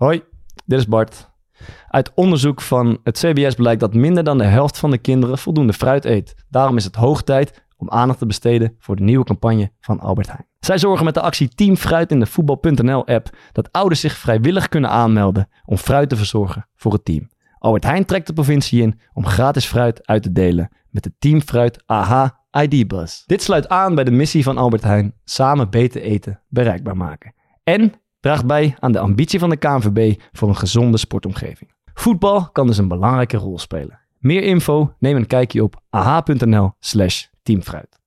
Hoi, dit is Bart. Uit onderzoek van het CBS blijkt dat minder dan de helft van de kinderen voldoende fruit eet. Daarom is het hoog tijd om aandacht te besteden voor de nieuwe campagne van Albert Heijn. Zij zorgen met de actie Team Fruit in de voetbal.nl-app dat ouders zich vrijwillig kunnen aanmelden om fruit te verzorgen voor het team. Albert Heijn trekt de provincie in om gratis fruit uit te delen met de Team Fruit AH ID-bus. Dit sluit aan bij de missie van Albert Heijn: samen beter eten bereikbaar maken. En draagt bij aan de ambitie van de KNVB voor een gezonde sportomgeving. Voetbal kan dus een belangrijke rol spelen. Meer info neem een kijkje op aha.nl slash teamfruit.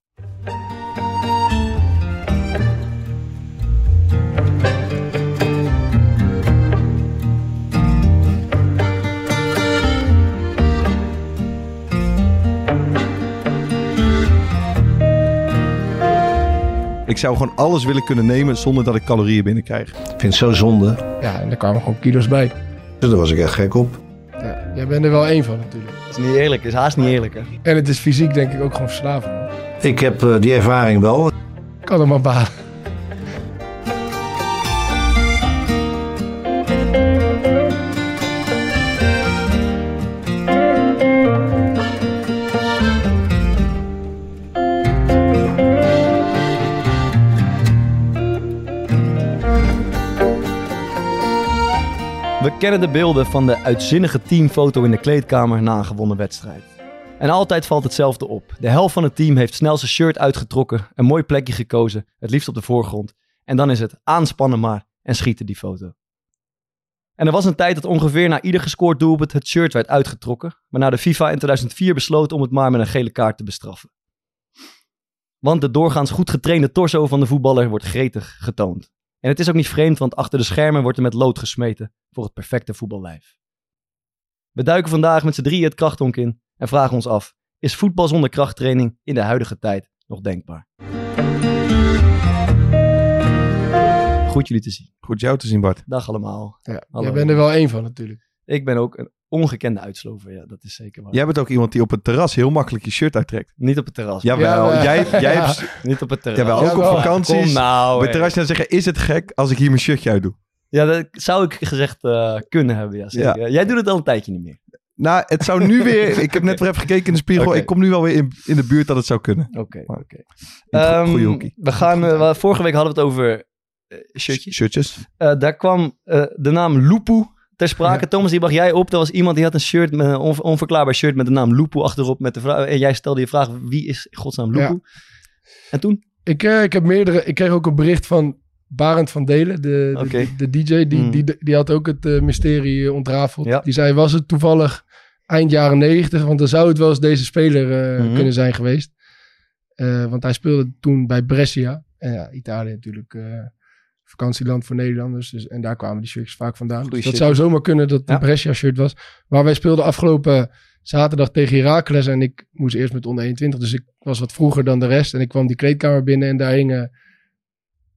Ik zou gewoon alles willen kunnen nemen zonder dat ik calorieën binnenkrijg. Ik vind het zo zonde. Ja, en daar kwamen gewoon kilo's bij. Dus daar was ik echt gek op. Ja, jij bent er wel één van natuurlijk. Het is niet eerlijk, het is haast niet eerlijk hè. En het is fysiek denk ik ook gewoon verslaving. Ik heb eh, die ervaring wel. Kan hem maar balen. We kennen de beelden van de uitzinnige teamfoto in de kleedkamer na een gewonnen wedstrijd. En altijd valt hetzelfde op. De helft van het team heeft snel zijn shirt uitgetrokken, een mooi plekje gekozen, het liefst op de voorgrond. En dan is het aanspannen maar en schieten die foto. En er was een tijd dat ongeveer na ieder gescoord doelpunt het shirt werd uitgetrokken, waarna de FIFA in 2004 besloot om het maar met een gele kaart te bestraffen. Want de doorgaans goed getrainde torso van de voetballer wordt gretig getoond. En het is ook niet vreemd, want achter de schermen wordt er met lood gesmeten voor het perfecte voetballijf. We duiken vandaag met z'n drieën het krachtonk in en vragen ons af: is voetbal zonder krachttraining in de huidige tijd nog denkbaar? Goed jullie te zien. Goed jou te zien, Bart. Dag allemaal. Ja, Hallo. jij bent er wel één van natuurlijk. Ik ben ook een ongekende uitslover, ja, dat is zeker waar. Jij bent ook iemand die op het terras heel makkelijk je shirt uittrekt. Niet op het terras. Jawel, Ja, jij, jij ja. hebt... Niet op het terras. Jawel, ook Jawel. op vakanties. Kom nou. Bij hé. terras dan zeggen, is het gek als ik hier mijn shirtje uit doe? Ja, dat zou ik gezegd eh, kunnen hebben, ja, zeker. Jij doet het al een tijdje niet meer. Nou, het zou nu weer... Ik heb net weer even gekeken in de spiegel. Ik kom nu wel weer in, in de buurt dat het zou kunnen. Oké, oké. Het Ehm, hoekie. We gaan, we- vorige week hadden we het over eh, shirtjes. Shirtjes. Eh, daar kwam de naam Lupu ter sprake. Ja. Thomas, die bracht jij op. Er was iemand die had een shirt, met een on- onverklaarbaar shirt met de naam Lupu achterop. Met de vraag, en jij stelde je vraag, wie is godsnaam Lupu? Ja. En toen? Ik, eh, ik heb meerdere. Ik kreeg ook een bericht van Barend van Delen, de, de, Oké. de, de DJ. Die, Mm. die, die had ook het eh, mysterie eh, ontrafeld. Ja. Die zei: Was het toevallig eind jaren negentig? Want dan zou het wel eens deze speler eh, Mhm. kunnen zijn geweest. Want hij speelde toen bij Brescia. En ja, Italië natuurlijk. Vakantieland voor Nederlanders. Dus, en daar kwamen die shirts vaak vandaan. Dus dat zou zomaar kunnen dat het Ja. een Brescia shirt was. Maar wij speelden afgelopen zaterdag tegen Heracles. En ik moest eerst met onder 21. Dus ik was wat vroeger dan de rest. En ik kwam die kleedkamer binnen en daar hingen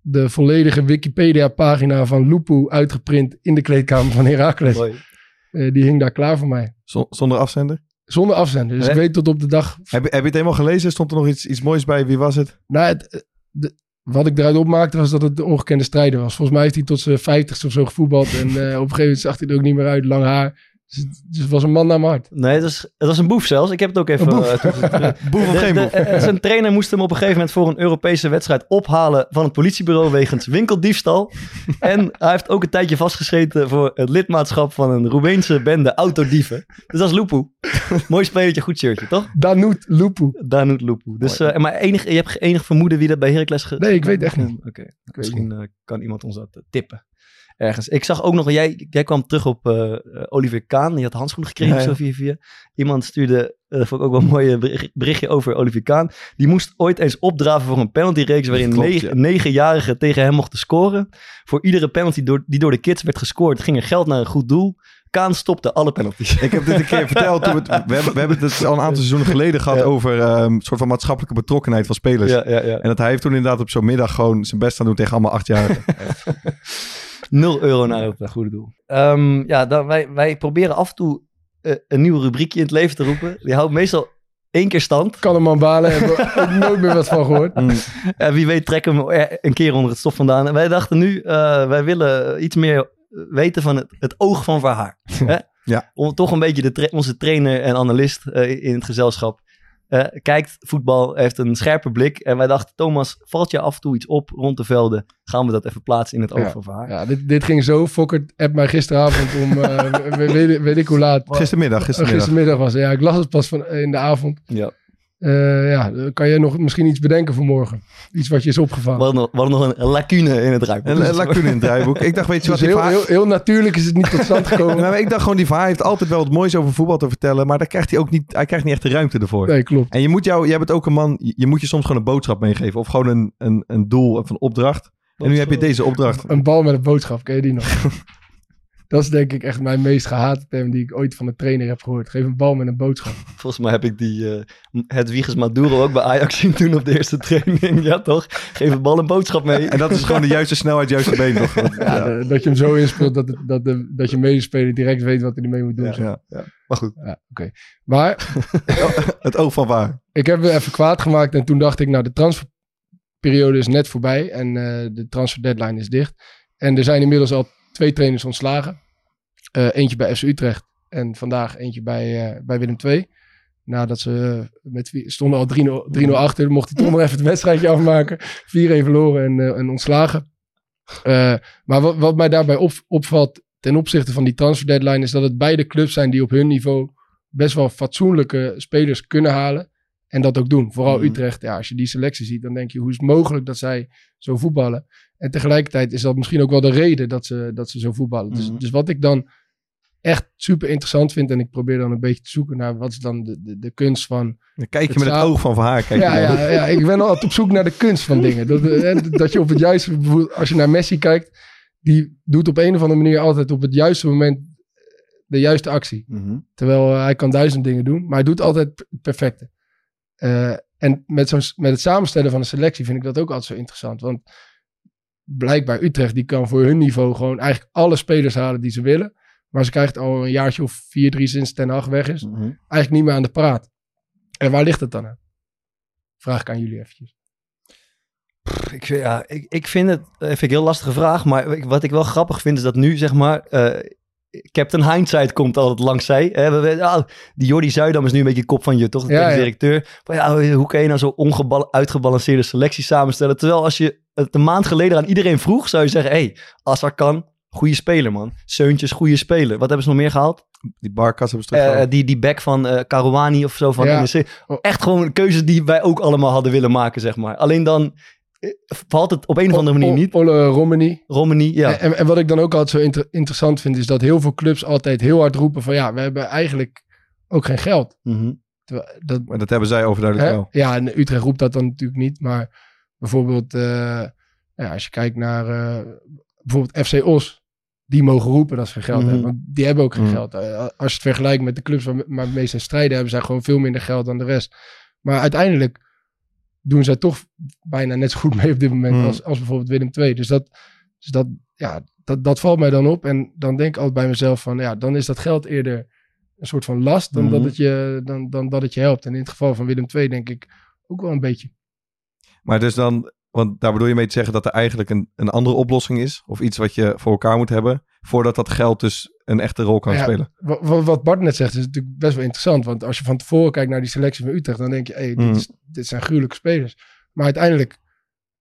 de volledige Wikipedia-pagina van Lupu uitgeprint in de kleedkamer van Heracles. Eh, die hing daar klaar voor mij. Zon- Zonder afzender. Zonder afzender. Dus ik weet tot op de dag. Heb, je- heb je het helemaal gelezen? Stond er nog iets, iets moois bij? Wie was het? Nou, het, eh, de- wat ik eruit opmaakte was dat het de ongekende strijder was. Volgens mij heeft hij tot zijn vijftigste of zo gevoetbald. En eh, op een gegeven moment zag hij er ook niet meer uit. Lang haar. Dus, het- dus het was een man naar mijn hart. Nee, het was, het was een boef zelfs. Ik heb het ook even... Een boef. eh. Boef of geen de- boef? eh, zijn trainer moest hem op een gegeven moment voor een Europese wedstrijd ophalen van het politiebureau wegens winkeldiefstal. en hij heeft ook een tijdje vastgezeten voor het lidmaatschap van een Roemeense bende autodieven. Dus dat is Lupu. Mooi spelertje, goed shirtje, toch? Danut Lupu. Danut Lupu. Dus, eh, maar enig, je hebt enig vermoeden wie dat bij Heracles... Ge- Nee, ik weet echt niet. Oké, misschien eh, kan iemand ons dat eh, tippen. Ergens. Ik zag ook nog, jij, jij kwam terug op eh, eh, Oliver Kaan. Die had handschoenen gekregen Ja, ja. Iemand stuurde, eh, dat vond ik ook wel een mooi bericht- berichtje over Oliver Kaan. Die moest ooit eens opdraven voor een penaltyreeks waarin Klopt, negen, ja. negenjarigen tegen hem mochten scoren. Voor iedere penalty door, die door de kids werd gescoord, ging er geld naar een goed doel. Kaan stopte alle penalties. Ik heb dit een keer verteld. Toen we, het, we, hebben, we hebben het al een aantal seizoenen geleden gehad Ja. over ehm, een soort van maatschappelijke betrokkenheid van spelers. ja, ja, ja. En dat hij heeft toen inderdaad op zo'n middag gewoon zijn best aan doen tegen allemaal achtjarigen. Nul euro naar het eh, goede doel. Ehm, ja, dan, wij, wij proberen af en toe eh, een nieuw rubriekje in het leven te roepen. Die houdt meestal één keer stand. Kan hem aan balen. Hebben we ook nooit meer wat van gehoord. En wie weet trekken we hem een keer onder het stof vandaan. En wij dachten nu, eh, wij willen iets meer weten van het, het oog van Verhaar. hè? Ja. Om toch een beetje de tra- onze trainer en analist eh, in het gezelschap. Eh, kijkt voetbal, heeft een scherpe blik. En wij dachten, Thomas, valt je af en toe iets op rond de velden? Gaan we dat even plaatsen in het oog Ja. van? Ja, dit, dit ging zo. Fokker app mij gisteravond om, eh, we- weet, weet ik hoe laat. Gistermiddag, Eh, gistermiddag. gistermiddag was het. Ja, ik las het pas van, in de avond. Ja. Eh, ja, dan kan je nog misschien iets bedenken voor morgen? Iets wat je is opgevallen. We hadden nog, we hadden nog een lacune in het ruimte. Een, een lacune in het draaiboek. Ik dacht, weet je Dus wat, die heel, Vaar- heel, heel natuurlijk is het niet tot stand gekomen. Maar ik dacht gewoon, die Vaar heeft altijd wel wat moois over voetbal te vertellen. Maar daar krijgt hij ook niet, hij krijgt niet echt de ruimte ervoor. Nee, klopt. En je moet jou, jij bent ook een man, je je moet je soms gewoon een boodschap meegeven. Of gewoon een, een, een doel of een opdracht. En nu heb je deze opdracht. Een bal met een boodschap, ken je die nog? Dat is denk ik echt mijn meest gehate term die ik ooit van de trainer heb gehoord. Geef een bal met een boodschap. Volgens mij heb ik die uh, Hedwiges Maduro ook bij Ajax zien toen op de eerste training. Ja, toch? Geef een bal een boodschap mee. En dat is gewoon de juiste snelheid, juiste been nog. Ja, de- dat je hem zo inspeelt dat, het, dat, de, dat je medespeler direct weet wat hij ermee moet doen. Ja, zo. ja, ja. Maar goed. Ja, oké. Maar Het oog van waar. ik heb weer even kwaad gemaakt en toen dacht ik, nou de transferperiode is net voorbij en eh, de transfer deadline is dicht. En er zijn inmiddels al twee trainers ontslagen. Eh, eentje bij FC Utrecht en vandaag eentje bij, eh, bij Willem II. Nadat ze eh, met stonden al 3-0 3-0 achter, mocht hij toch nog even het wedstrijdje afmaken. 4-1 verloren en, en ontslagen. Maar wat, wat mij daarbij op, opvalt ten opzichte van die transfer deadline is dat het beide clubs zijn die op hun niveau best wel fatsoenlijke spelers kunnen halen. En dat ook doen. Vooral Mhm. Utrecht. Ja, als je die selectie ziet, dan denk je hoe is het mogelijk dat zij zo voetballen. En tegelijkertijd is dat misschien ook wel de reden dat ze, dat ze zo voetballen. Mhm. dus, dus wat ik dan echt super interessant vind. En ik probeer dan een beetje te zoeken naar wat is dan de, de, de kunst van Dan kijk je Het met het oog van Van Haar. Kijk ja, ja, ja, ik ben altijd op zoek naar de kunst van dingen. Dat, eh, dat je op het juiste, als je naar Messi kijkt, die doet op een of andere manier altijd op het juiste moment de juiste actie. Mhm. Terwijl eh, hij kan duizend dingen doen, maar hij doet altijd het perfecte. Eh, en met, zo'n, met het samenstellen van een selectie vind ik dat ook altijd zo interessant. Want blijkbaar Utrecht, die kan voor hun niveau gewoon eigenlijk alle spelers halen die ze willen. Maar ze krijgt al een jaartje of vier, drie sinds Ten Hag weg is, Mhm. eigenlijk niet meer aan de praat. En waar ligt het dan aan? Vraag ik aan jullie eventjes. Ik, vind- ja, ik, ik vind het eh, vind ik een heel lastige vraag. Maar ik- wat ik wel grappig vind is dat nu, zeg maar, eh, Captain Hindsight komt altijd langs zij. Hè? Ah, die Jordi Zuidam is nu een beetje kop van je, toch? De Ja, directeur. Maar ja, hoe kan je nou zo uitgebalanceerde selectie samenstellen? Terwijl als je het een maand geleden aan iedereen vroeg, zou je zeggen... Hé, hey, Assar kan, goede speler, man. Seuntjes, goede speler. Wat hebben ze nog meer gehaald? Die barkas hebben ze Eh, teruggehaald. die, die back van eh Caruani of zo van Ja. NEC. Oh. Echt gewoon keuzes die wij ook allemaal hadden willen maken, zeg maar. Alleen dan eh, valt het op een of andere manier O- niet. Olle Romani. Romani, ja. En, en wat ik dan ook altijd zo inter- interessant vind, is dat heel veel clubs altijd heel hard roepen van ja, we hebben eigenlijk ook geen geld. Mhm. Terwijl Dat, Maar dat hebben zij overduidelijk hè? wel. Ja, en Utrecht roept dat dan natuurlijk niet. Maar bijvoorbeeld, eh, ja, als je kijkt naar eh, bijvoorbeeld FC Os, die mogen roepen dat ze geen geld Mhm. hebben. Want die hebben ook geen Mhm. geld. Eh, Als je het vergelijkt met de clubs waar meeste strijden hebben, zij gewoon veel minder geld dan de rest. Maar uiteindelijk doen zij toch bijna net zo goed mee op dit moment Mhm. als, als bijvoorbeeld Willem II. Dus dat, dus dat, ja, dat, dat valt mij dan op. En dan denk ik altijd bij mezelf van, ja, dan is dat geld eerder een soort van last dan, dat, het je, dan, dan dat het je helpt. En in het geval van Willem II denk ik ook wel een beetje. Maar dus dan, want daar bedoel je mee te zeggen dat er eigenlijk een, een andere oplossing is. Of iets wat je voor elkaar moet hebben. Voordat dat geld dus een echte rol kan Ja, spelen. Wa- wa- Wat Bart net zegt is natuurlijk best wel interessant. Want als je van tevoren kijkt naar die selectie van Utrecht, dan denk je, hey, dit, is, dit zijn gruwelijke spelers. Maar uiteindelijk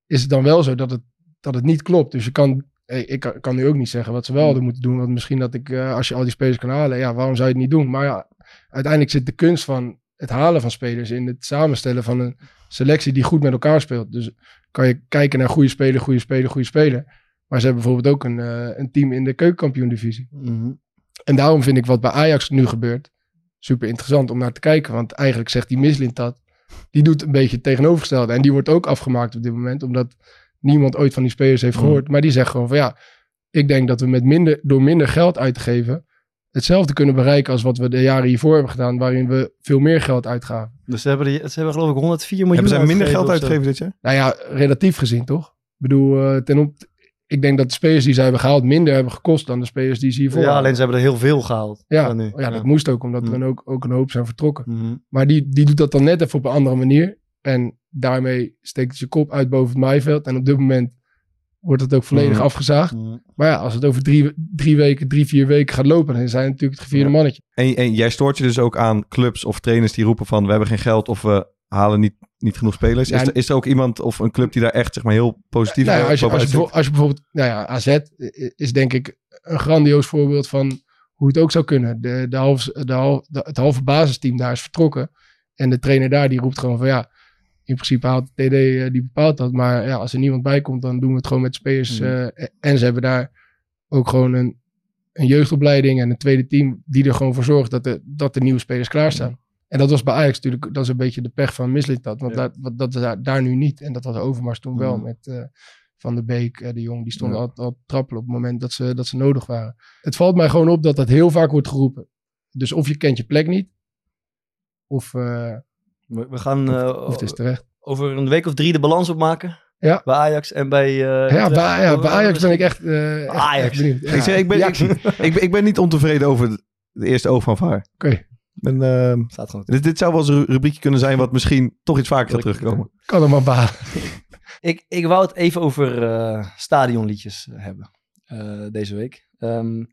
is het dan wel zo dat het, dat het niet klopt. Dus je kan, hey, ik kan, nu ook niet zeggen wat ze wel hadden moeten doen. Want misschien dat ik, eh, als je al die spelers kan halen, ja, waarom zou je het niet doen? Maar ja, uiteindelijk zit de kunst van het halen van spelers in het samenstellen van een selectie die goed met elkaar speelt. Dus kan je kijken naar goede speler, goede speler, goede speler. Maar ze hebben bijvoorbeeld ook een, eh, een team in de keukenkampioen-divisie. Mhm. En daarom vind ik wat bij Ajax nu gebeurt super interessant om naar te kijken. Want eigenlijk zegt die Mislint dat. Die doet een beetje het tegenovergestelde. En die wordt ook afgemaakt op dit moment. Omdat niemand ooit van die spelers heeft Mhm. gehoord. Maar die zegt gewoon van ja, ik denk dat we met minder, door minder geld uit te geven... hetzelfde kunnen bereiken als wat we de jaren hiervoor hebben gedaan. Waarin we veel meer geld uitgaven. Dus ze hebben, die, ze hebben geloof ik 104 miljoen Hebben zij minder geld uitgegeven dit jaar? Nou ja, relatief gezien toch? Ik bedoel, eh, ten op... Ik denk dat de spelers die ze hebben gehaald minder hebben gekost dan de spelers die ze hiervoor Ja, hadden. alleen ze hebben er heel veel gehaald. ja, nu. ja, dat moest ook, omdat er Mm. dan ook, ook een hoop zijn vertrokken. Mhm. Maar die, die doet dat dan net even op een andere manier. En daarmee steekt zijn kop uit boven het maaiveld. En op dit moment wordt het ook volledig Mhm. afgezaagd. Maar ja, als het over drie, drie weken, drie, vier weken gaat lopen, dan zijn het natuurlijk het gevierde Ja. mannetje. En, en jij stoort je dus ook aan clubs of trainers die roepen van... we hebben geen geld of we halen niet, niet genoeg spelers. Is, er, is er ook iemand of een club die daar echt zeg maar, heel positief Nou als, je, als, je, als je bijvoorbeeld, nou ja, AZ i- is denk ik een grandioos voorbeeld van hoe het ook zou kunnen. De, de half, de half, de- het halve basisteam daar is vertrokken. En de trainer daar die roept gewoon van ja, in principe haalt de TD eh, die bepaalt dat. Maar ja, als er niemand bij komt, dan doen we het gewoon met de spelers. Mhm. eh, en ze hebben daar ook gewoon een, een jeugdopleiding en een tweede team die er gewoon voor zorgt dat de, dat de nieuwe spelers klaarstaan. En dat was bij Ajax natuurlijk, dat is een beetje de pech van. Want Ja. dat, wat- dat is daar, daar nu niet. En dat had Overmars toen wel Mhm. met eh, Van der Beek, de jong. Die stonden altijd al te trappelen op het moment dat ze, dat ze nodig waren. Het valt mij gewoon op dat dat heel vaak wordt geroepen. Dus of je kent je plek niet, of, We, we gaan eh, of het is terecht. over een week of drie de balans opmaken. Ja. Bij Ajax en bij... eh, Ja, bij, ja, bij Ajax ben ik echt, eh, echt, Ajax. echt benieuwd. Ja, ik, zeg, ik, ben, ik, ik, ben, ik ben niet ontevreden over de, eerste oog van VAR. Oké. Ehm, Staat gewoon. dit, dit zou wel eens een rubriekje kunnen zijn wat misschien toch iets vaker gaat terugkomen. kan er maar baan. Ik, ik wou het even over eh, stadionliedjes hebben eh, deze week. Ehm,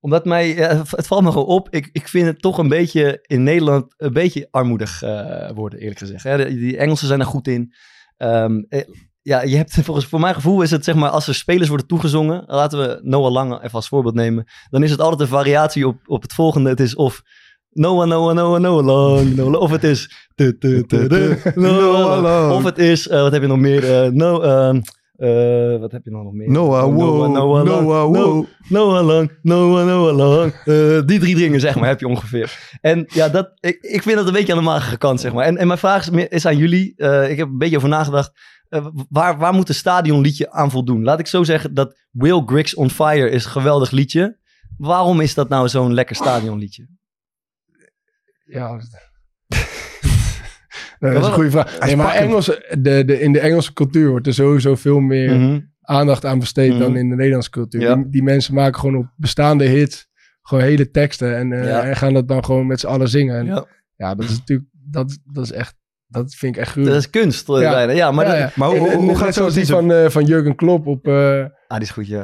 omdat mij, ja, het valt me gewoon op, ik, ik vind het toch een beetje in Nederland een beetje armoedig eh, worden, eerlijk gezegd. Hè, de- die Engelsen zijn er goed in. Ehm, eh, ja, je hebt volgens voor mijn gevoel is het zeg maar als er spelers worden toegezongen, laten we Noah Lange even als voorbeeld nemen, dan is het altijd een variatie op, op het volgende. Het is of Noah, Noah, Noah, Noah Lang, Noah, of het is Noah Lang. of het is, eh, wat heb je nog meer? Eh, no, eh, wat heb je nog meer? Noah, wow, Noah, Noah, Lang. Noah, wow. No- Noah Lang, Noah, Noah Lang. Eh, die drie dingen, zeg maar, heb je ongeveer. En ja, dat, ik, ik vind dat een beetje aan de magere kant, zeg maar. En, en mijn vraag is, meer- is aan jullie. eh, ik heb een beetje over nagedacht. Waar, waar moet een stadionliedje aan voldoen? Laat ik zo zeggen dat Will Griggs on Fire is een geweldig liedje. Waarom is dat nou zo'n lekker stadionliedje? Ja. Dat is een goede vraag. Nee, maar de, de, in de Engelse cultuur wordt er sowieso veel meer Mhm. aandacht aan besteed dan Mhm. in de Nederlandse cultuur. Ja. Die, die mensen maken gewoon op bestaande hits gewoon hele teksten en, eh, Ja. en gaan dat dan gewoon met z'n allen zingen. En, ja. Ja, dat is natuurlijk, dat, dat is echt, dat vind ik echt dat gruwelijk. is kunst. eh, Ja. bijna. Ja, maar Ja, dat- ja. Maar hoe- hoe- hoe gaat het zo zoals die precies? van, eh, van Jurgen Klopp op, ah, die is goed, ja.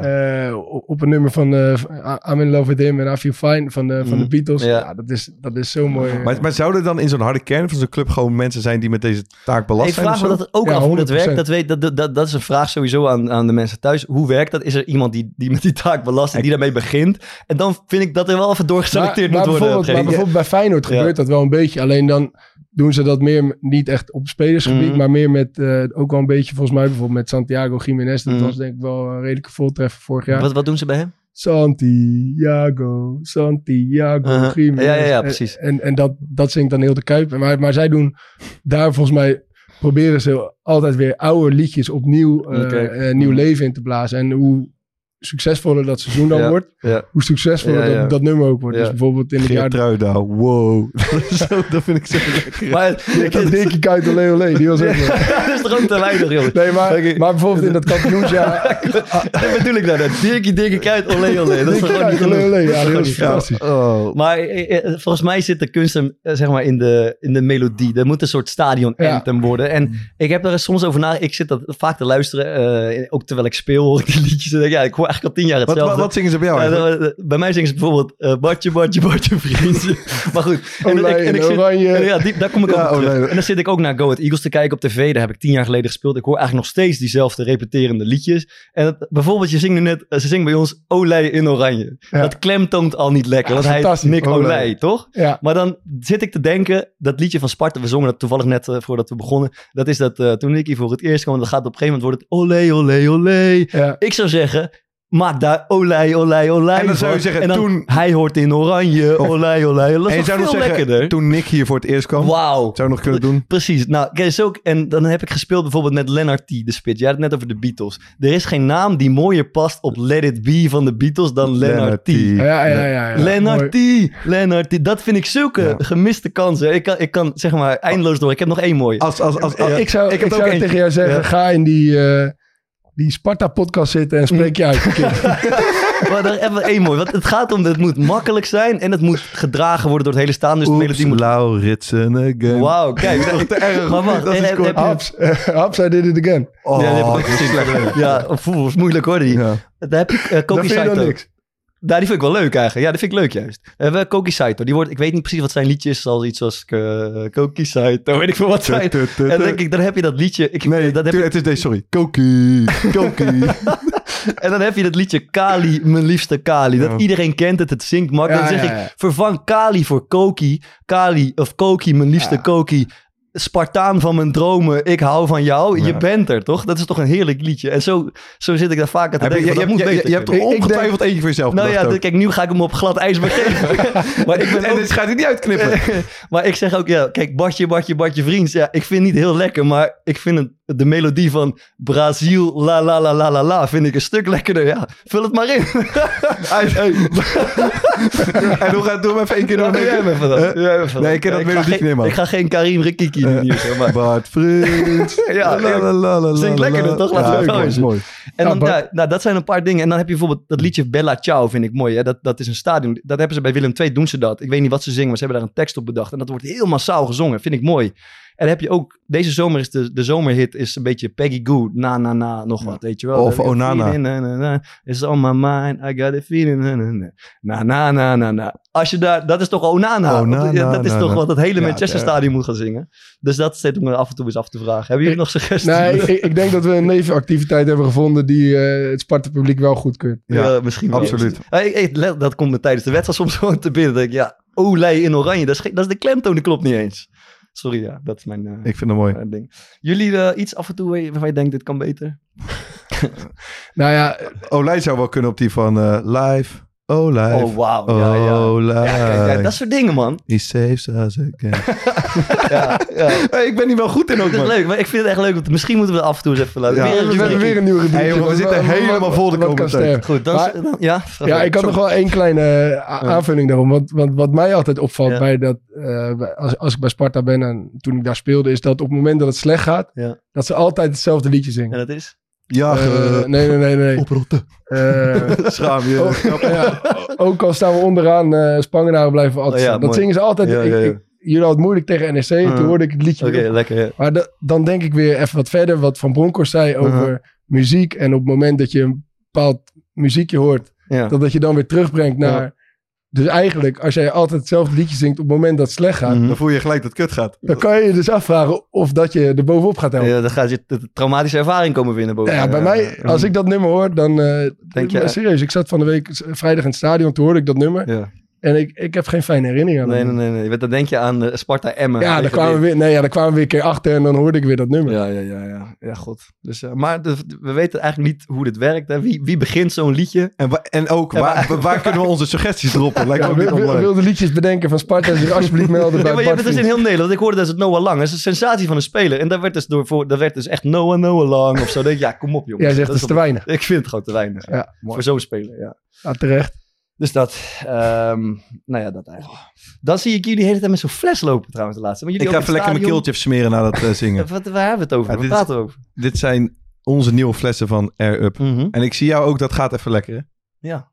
eh, op een nummer van eh, I'm in Love With Him en I Feel Fine van, de van de Mhm. Beatles. Ja. Ja. dat, is, dat is zo mooi. Maar, maar zouden er dan in zo'n harde kern van zo'n club gewoon mensen zijn die met deze taak belast Ik zijn? vraag of me dat ook Ja, af hoe dat 100%. werkt. Dat, weet, dat, dat, dat, is een vraag sowieso aan, aan de mensen thuis. Hoe werkt dat? Is er iemand die, die met die taak belast en die daarmee begint? En dan vind ik dat er wel even doorgeselecteerd maar, moet maar worden. bijvoorbeeld, maar bijvoorbeeld bij Feyenoord Ja. gebeurt dat wel een beetje. Alleen dan doen ze dat meer niet echt op spelersgebied, Mhm. maar meer met eh, ook wel een beetje volgens mij bijvoorbeeld met Santiago Jiménez. Dat Mhm. was denk ik wel een redelijke voltreffer vorig jaar. Wat, wat doen ze bij hem? Santiago, Santiago. Jiménez. Ja, ja, precies. En, en dat, dat zingt dan heel de kuip. Maar, maar zij doen daar volgens mij proberen ze altijd weer oude liedjes opnieuw eh, nieuw leven in te blazen. En hoe succesvoller dat seizoen dan Ja. wordt, Ja. hoe succesvoller Ja, ja. Dat, dat nummer ook wordt. Ja. Dus bijvoorbeeld in het jaar Geertruida, wow. dat, vind ik zo lekker. Maar Ik had Dinky Kuit Olé Olé, die was ook dat is toch ook te weinig, joh. Nee, maar, maar bijvoorbeeld in dat kampioensjaar... Dat bedoel ik nou net. Dikke kuit, olé, olé. Dat is gewoon niet Olé? Olé, ja, Dat is fantastisch. Oh. Maar eh, eh, volgens mij zit de kunst hem, eh, zeg maar in de, in de melodie. Er moet een soort stadion Ja. anthem worden. En ik heb er soms over na. Ik zit dat vaak te luisteren. ook terwijl ik speel hoor ik die liedjes. En denk, ja, ik hoor eigenlijk al tien jaar hetzelfde. wat, wat zingen ze bij jou eigenlijk? dat- dat- bij mij zingen ze bijvoorbeeld eh Bartje, Bartje, Bartje, vriendje. maar goed. En, Olij ik- en ik en zit, oranje. ja, die, daar kom ik Ja, ook op terug. Olij. En dan zit ik ook naar Go Ahead Eagles te kijken op tv. Daar heb ik tien jaar geleden gespeeld. Ik hoor eigenlijk nog steeds diezelfde repeterende liedjes. En het- bijvoorbeeld, je zingt nu net, eh, ze zingt bij ons Olij in oranje. Ja. Dat klemtoont al niet lekker. Want hij is. Nick Olij. Olij, toch? Ja, Maar dan zit ik te denken, dat liedje van Sparta, we zongen dat toevallig net eh, voordat we begonnen. Dat is dat toen Nicky voor het eerst kwam, dan gaat op een gegeven moment wordt het olé, olé, olé. ja. Ik zou zeggen, maak daar olij, olij, olij En dan zou je zeggen, en dan, toen- hij hoort in oranje, olij, olij. Dat En is je toch zou nog veel zeggen, lekkerder. toen Nick hier voor het eerst kwam, Wauw. zou je nog kunnen doen. Precies. Nou, kijk, zo, en dan heb ik gespeeld bijvoorbeeld met Leonard T, de spit. Jij had het net over de Beatles. Er is geen naam die mooier past op Let It Be van de Beatles dan Leonard, T. Ja, ja, ja. ja, Mooi. T, Leonard T. Dat vind ik zulke Ja. gemiste kansen. Ik kan, ik kan zeg maar eindeloos door. Ik heb nog één mooie. Als, als, als, als- Oh, Ik zou, Ik zou tegen jou zeggen, Ja. ga in die, eh, die Sparta-podcast zitten en spreek je uit. maar dan even één mooi. Want het gaat om, het moet makkelijk zijn en het moet gedragen worden door het hele staan. Dus de melodie Oeps, moet... Lauritsen again. Wauw, kijk. Dat is toch te erg? Maar wacht, Dat is heb- kort. heb je- Haps, Haps, I did it again. Oh, Ja, die heb ik ook dat is moeilijk hoor. Die. Ja. Dan heb je uh, Dat Koki vind je dan Saito. niks. Nou, die vind ik wel leuk eigenlijk. Ja, die vind ik leuk juist. We hebben Koki Saito. Die wordt, ik weet niet precies wat zijn liedje is. Zoals iets als eh, Koki Saito. Weet ik veel wat zijn. En dan denk ik, dan heb je dat liedje. Ik, Nee, dan heb je, het is deze, sorry. Koki, Koki. en dan heb je dat liedje Kali, mijn liefste Kali. Dat Ja. iedereen kent het, het zingt makkelijk. Ja, dan zeg ja, ik, vervang Kali voor Koki. Kali of Koki, mijn liefste. Koki. Spartaan van mijn dromen, ik hou van jou. Je Ja. bent er, toch? Dat is toch een heerlijk liedje. En zo, zo zit ik daar vaak aan te denken. je, je, hebt er denk- ongetwijfeld eentje voor jezelf Nou ja, ook. kijk, nu ga ik hem op glad ijs begeven. maar ik ben En ook... dit gaat hij niet uitknippen. maar ik zeg ook, ja, kijk, Bartje, Bartje, Bartje Vriends. Ja, ik vind het niet heel lekker, maar ik vind het, de melodie van Brazil, la la la la la la, vind ik een stuk lekkerder. Ja, vul het maar in. en hoe gaat doe hem even één keer door. jij even even Nee, ik ken dat geen- niet, man. Ik ga geen Karim Rikiki doen hier, zeg maar. Bart Vriends. Ja, La, la, la, la, lekkerder, toch? Laten we mooi. En dan, ja, nou, dat zijn een paar dingen. En dan heb je bijvoorbeeld dat liedje Bella Ciao, vind ik mooi. Hè? Dat, dat is een stadion. Dat hebben ze bij Willem II, doen ze dat. Ik weet niet wat ze zingen, maar ze hebben daar een tekst op bedacht. En dat wordt heel massaal gezongen. Vind ik mooi. En dan heb je ook, deze zomer is de, de zomerhit is een beetje Peggy Goo, na na na, nog wat, weet je wel. Of I got a Onana. feeling, na, na, na, It's on my mind, I got a feeling, na na na, na na na na na. Als je daar, dat is toch Onana? Onana, Ja, dat is na, toch na. wat het hele Manchester ja. Stadion moet gaan zingen. Dus dat zit me af en toe eens af te vragen. Hebben jullie nog suggesties? Nee, ik, ik denk dat we een nevenactiviteit hebben gevonden die eh, het Sparta-publiek wel goed keurt. Ja, Ja, misschien wel. absoluut. Hey, dat komt me tijdens de wedstrijd soms gewoon te binnen. Denk ik, ja, Olij in oranje, dat is, geen- dat is de klemtoon, die klopt niet eens. Sorry, ja, dat is mijn eh, Ik vind het mooi. eh, ding. Jullie eh, iets af en toe waar je- waarvan je denkt, dit kan beter? Nou ja, Olij zou wel kunnen op die van Live. Olij. Oh, wauw. Ja, ja. Olij. Ja, kijk, ja, dat soort dingen, man. He saves us again. Ja, ja. Hey, ik ben hier wel goed in ook, Dat is man. leuk, maar ik vind het echt leuk. Want misschien moeten we af en toe eens even laten. Ja. We een hebben weer een nieuwe rubriek. Hey, jongen, we zitten helemaal vol de komende tijd. Goed, dan, Maar- dan- ja. Ja, ik had nog wel één kleine eh, aanvulling daarom. Want, want wat mij altijd opvalt Ja. bij dat, eh, als, als ik bij Sparta ben en toen ik daar speelde, is dat op het moment dat het slecht gaat, Ja. dat ze altijd hetzelfde liedje En zingen. dat is? Ja, Eh, nee, nee, nee, nee. oprotten. Eh, Schaam je. ook, ja, ook al staan we onderaan, eh Spangenaren blijven altijd Oh ja, staan. Dat mooi. zingen ze altijd. Ja, ik, ja, ja. ik- jullie hadden het moeilijk tegen NEC, toen hoorde ik het liedje. Oké, lekker. ja. Maar da- dan denk ik weer even wat verder, wat Van Bronckhorst zei over muziek. En op het moment dat je een bepaald muziekje hoort, Ja. dat dat je dan weer terugbrengt naar... Dus eigenlijk, als jij altijd hetzelfde liedje zingt op het moment dat het slecht gaat... Mhm. Dan voel je gelijk dat het kut gaat. dan kan je je dus afvragen of dat je er bovenop gaat helpen. Ja, dan gaat je de traumatische ervaring komen winnen boven. Ja, bij mij, als ik dat nummer hoor, dan... eh, Denk je- serieus, ik zat van de week vrijdag in het stadion, toen hoorde ik dat nummer. Ja. En ik, ik heb geen fijne herinnering aan Nee, nee, nee, nee. Dan denk je aan eh, Sparta Emmen. Ja, je kwamen, we weer, nee, ja, dan kwamen we weer een keer achter en dan hoorde ik weer dat nummer. Ja, ja, ja, ja. Ja, god. Dus, eh, maar de- we weten eigenlijk niet hoe dit werkt. Hè. Wie, wie begint zo'n liedje? En, wa- en ook, Ja, waar, waar kunnen we onze suggesties droppen? Lijkt me Ja, ook niet wil, wil, onbelangrijk. wilde liedjes bedenken van Sparta zich alsjeblieft melden Ja, bij maar je Bart hebt het dus in Vriends. heel Nederland. Ik hoorde dat het Noah Lang. Dat is een sensatie van een speler. En daar werd dus, door, voor, daar werd dus echt Noah, Noah Lang of zo. Denk ja, kom op jongens. Jij zegt Dat het is te weinig. Ik vind het gewoon te weinig. Ja, Voor zo'n speler, ja. Ja, terecht. Dus dat, ehm, nou ja, dat eigenlijk. Dan zie ik jullie de hele tijd met zo'n fles lopen trouwens de laatste. Maar Ik jullie ga ook even lekker mijn keeltje smeren na dat eh, zingen. Wat, waar hebben we het over? Ja, is- praten we over? Dit zijn onze nieuwe flessen van Air Up. Mhm. En ik zie jou ook, dat gaat even lekker. Hè? Ja,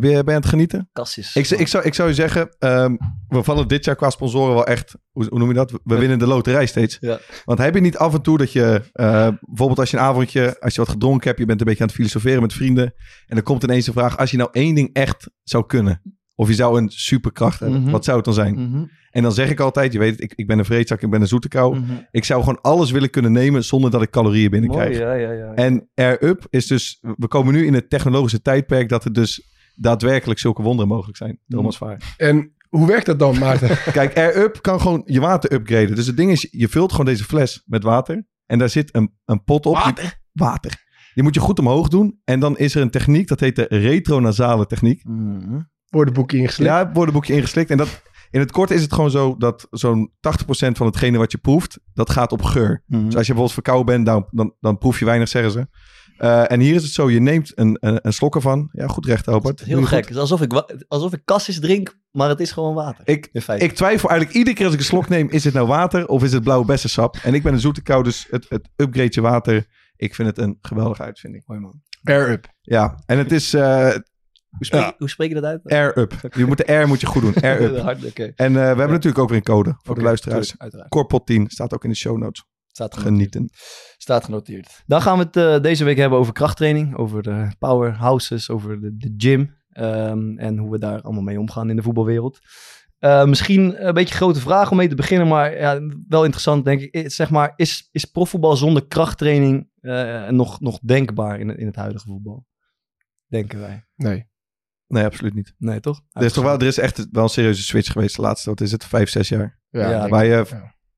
Ben je, ben je aan het genieten? kassis. Ik, zou- ik, zou, ik zou je zeggen, ehm, we vallen dit jaar qua sponsoren wel echt, hoe, hoe noem je dat? We Ja. winnen de loterij steeds. Ja. Want heb je niet af en toe dat je, eh, bijvoorbeeld als je een avondje, als je wat gedronken hebt, je bent een beetje aan het filosoferen met vrienden. En dan komt ineens de vraag, als je nou één ding echt zou kunnen, of je zou een superkracht hebben, Mhm. wat zou het dan zijn? Mhm, En dan zeg ik altijd, je weet het, ik, ik ben een vreedzak, ik ben een zoete kou. mhm. Ik zou gewoon alles willen kunnen nemen zonder dat ik calorieën binnenkrijg. Mooi, ja, ja, ja. En Air Up is dus, we komen nu in het technologische tijdperk dat er dus daadwerkelijk zulke wonderen mogelijk zijn. Thomas Vaar. En hoe werkt dat dan, Maarten? Kijk, Air Up kan gewoon je water upgraden. Dus het ding is, je vult gewoon deze fles met water. En daar zit een, een pot op. Water? water. Die moet je goed omhoog doen. En dan is er een techniek, dat heet de retronasale techniek. Mhm. Woordenboekje ingeslikt. Ja, woordenboekje ingeslikt. En dat, in het kort is het gewoon zo dat zo'n 80% van hetgene wat je proeft, dat gaat op geur. Mhm. Dus als je bijvoorbeeld verkouden bent, dan, dan, dan proef je weinig, zeggen ze. Eh, en hier is het zo, je neemt een, een, een slok ervan. Ja, goed recht, Albert. Heel gek. goed. Het is alsof ik, alsof ik kassis drink, maar het is gewoon water. Ik, in feite. ik twijfel eigenlijk iedere keer als ik een slok neem, is het nou water of is het blauwe bessensap? En ik ben een zoete kou, dus het, het upgrade je water. Ik vind het een geweldige uitvinding. Mooi man. Air up. Ja, en het is, eh, Hoe spreek, Ja. hoe spreek je dat uit? Air up. Je moet de R moet je goed doen. Air up. Hard. En eh, we hebben natuurlijk ook weer een code voor de luisteraars. tuurlijk, uiteraard. Corpot 10 staat ook in de show notes. Staat genoteerd. Genieten. Staat genoteerd. Dan gaan we het eh, deze week hebben over krachttraining, over de powerhouses, over de, de gym ehm, en hoe we daar allemaal mee omgaan in de voetbalwereld. Eh, misschien een beetje een grote vraag om mee te beginnen, maar ja, wel interessant denk ik. Is, Zeg maar, is, is profvoetbal zonder krachttraining eh, nog, nog denkbaar in, in het huidige voetbal? Denken wij. Nee. Nee, absoluut niet. Nee, toch? Er is, toch wel, er is echt wel een serieuze switch geweest de laatste, wat is het, vijf, zes jaar. Ja, Ja, denk, Waar je, ja. als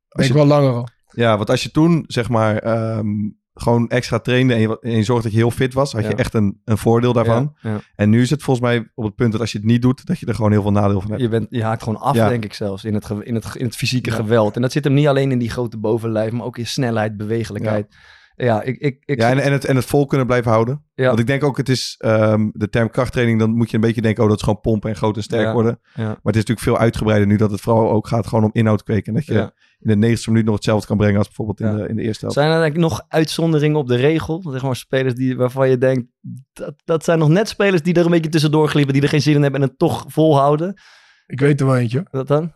denk je- wel langer al. Ja, want als je toen zeg maar ehm, gewoon extra trainde en je, en je zorgde dat je heel fit was, had Ja. je echt een, een voordeel daarvan. Ja, ja. En nu is het volgens mij op het punt dat als je het niet doet, dat je er gewoon heel veel nadeel van hebt. Je, bent, je haakt gewoon af, denk ik zelfs, in het, in het, in het fysieke geweld. En dat zit hem niet alleen in die grote bovenlijf, maar ook in snelheid, bewegelijkheid. Ja, ik, ik, ik, Ja, en, en, het, en het vol kunnen blijven houden. Ja. Want ik denk ook, het is ehm, de term krachttraining, dan moet je een beetje denken, oh, dat is gewoon pompen en groot en sterk Ja. worden. Ja. Maar het is natuurlijk veel uitgebreider nu dat het vooral ook gaat gewoon om inhoud kweken. En dat je Ja. In de 90 minuut nog hetzelfde kan brengen als bijvoorbeeld in, Ja. de, in de eerste helft. Zijn er eigenlijk nog uitzonderingen op de regel? Zeg maar spelers die, waarvan je denkt, dat, dat zijn nog net spelers die er een beetje tussendoor gliepen, die er geen zin in hebben en het toch volhouden. Ik weet er wel eentje. Wat dan?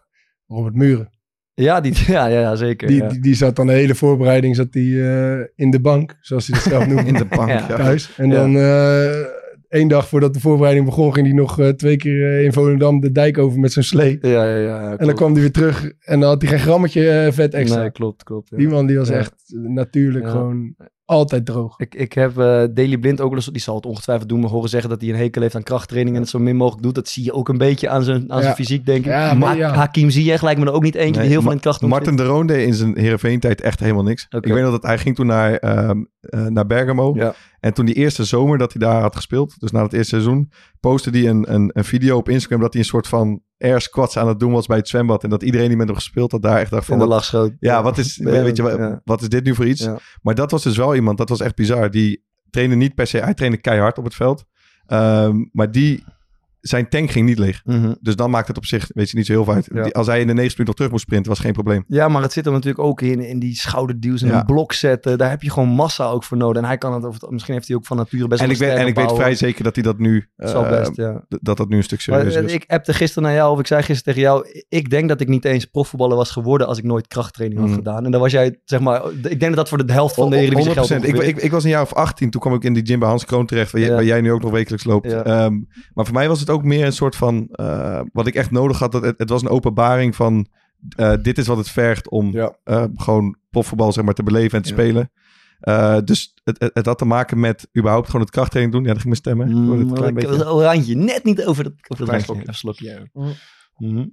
Robert Muren. Ja, die, ja, ja, ja zeker. Die, ja. die, die zat dan de hele voorbereiding zat die, eh, in de bank, zoals hij het zelf noemde. In de bank, Ja. ja. thuis. En Ja. dan eh één dag voordat de voorbereiding begon, ging hij nog eh, twee keer eh, in Volendam de dijk over met zijn slee. ja, ja, ja, ja, En dan kwam hij weer terug en dan had hij geen grammetje eh, vet extra. Nee, klopt, klopt. ja. Die man die was Ja. echt natuurlijk Ja. gewoon altijd droog. Ik, ik heb eh Daily Blind ook wel eens, die zal het ongetwijfeld doen, maar horen zeggen dat hij een hekel heeft aan krachttraining en het zo min mogelijk doet. Dat zie je ook een beetje aan zijn, aan Ja. zijn fysiek, denk ik. Ja, maar maar ja. Hakim Ziyech lijkt me er ook niet eentje Nee, die heel veel Ma- in kracht Martin de Roon deed in zijn Heerenveen-tijd echt helemaal niks. Ik weet nog dat hij ging toen naar, ehm, eh, naar Bergamo. Ja. En toen die eerste zomer dat hij daar had gespeeld, dus na het eerste seizoen, postte hij een, een, een video op Instagram dat hij een soort van air squats aan het doen was bij het zwembad. En dat iedereen die met hem gespeeld had daar echt dacht van van... de wat- lach schoot. ja, wat is, weet je, wa- Ja. wat is dit nu voor iets? Maar dat was dus wel iemand, dat was echt bizar. Die trainde niet per se, hij trainde keihard op het veld. Ehm, maar die, zijn tank ging niet leeg. Mhm. Dus dan maakt het op zich, weet je, niet zo heel veel uit. Ja. Die- als hij in de 90 minuten nog terug moest sprinten, was geen probleem. Ja, maar het zit er natuurlijk ook in, in die schouderduws en Ja. een blok zetten. Daar heb je gewoon massa ook voor nodig. En hij kan het, misschien heeft hij ook van nature best En wel ik, weet, en ik weet vrij zeker dat hij dat nu, Zal eh, best, ja. dat dat nu een stuk Maar, serieuzer eh, is. ik appte gisteren naar jou, of ik zei gisteren tegen jou, ik denk dat ik niet eens profvoetballer was geworden als ik nooit krachttraining had Mm. gedaan. En dan was jij, zeg maar, ik denk dat dat voor de helft van de Eredivisie geldt. 100%. Ik, ik, ik was een jaar of 18, toen kwam ik in die gym bij Hans Kroon terecht, waar, jij- waar jij nu ook nog wekelijks loopt. Ehm, maar voor mij was het ook meer een soort van, eh, wat ik echt nodig had, dat het, het was een openbaring van, eh, dit is wat het vergt om Ja. eh, gewoon profvoetbal zeg maar, te beleven en te Ja. spelen. Eh, dus het, het, het had te maken met überhaupt gewoon het krachttraining doen. Ja, dan ging mijn stemmen. Het klein Mm, beetje. een randje, net niet over dat, over dat slokje. Slokje. ja. Mhm.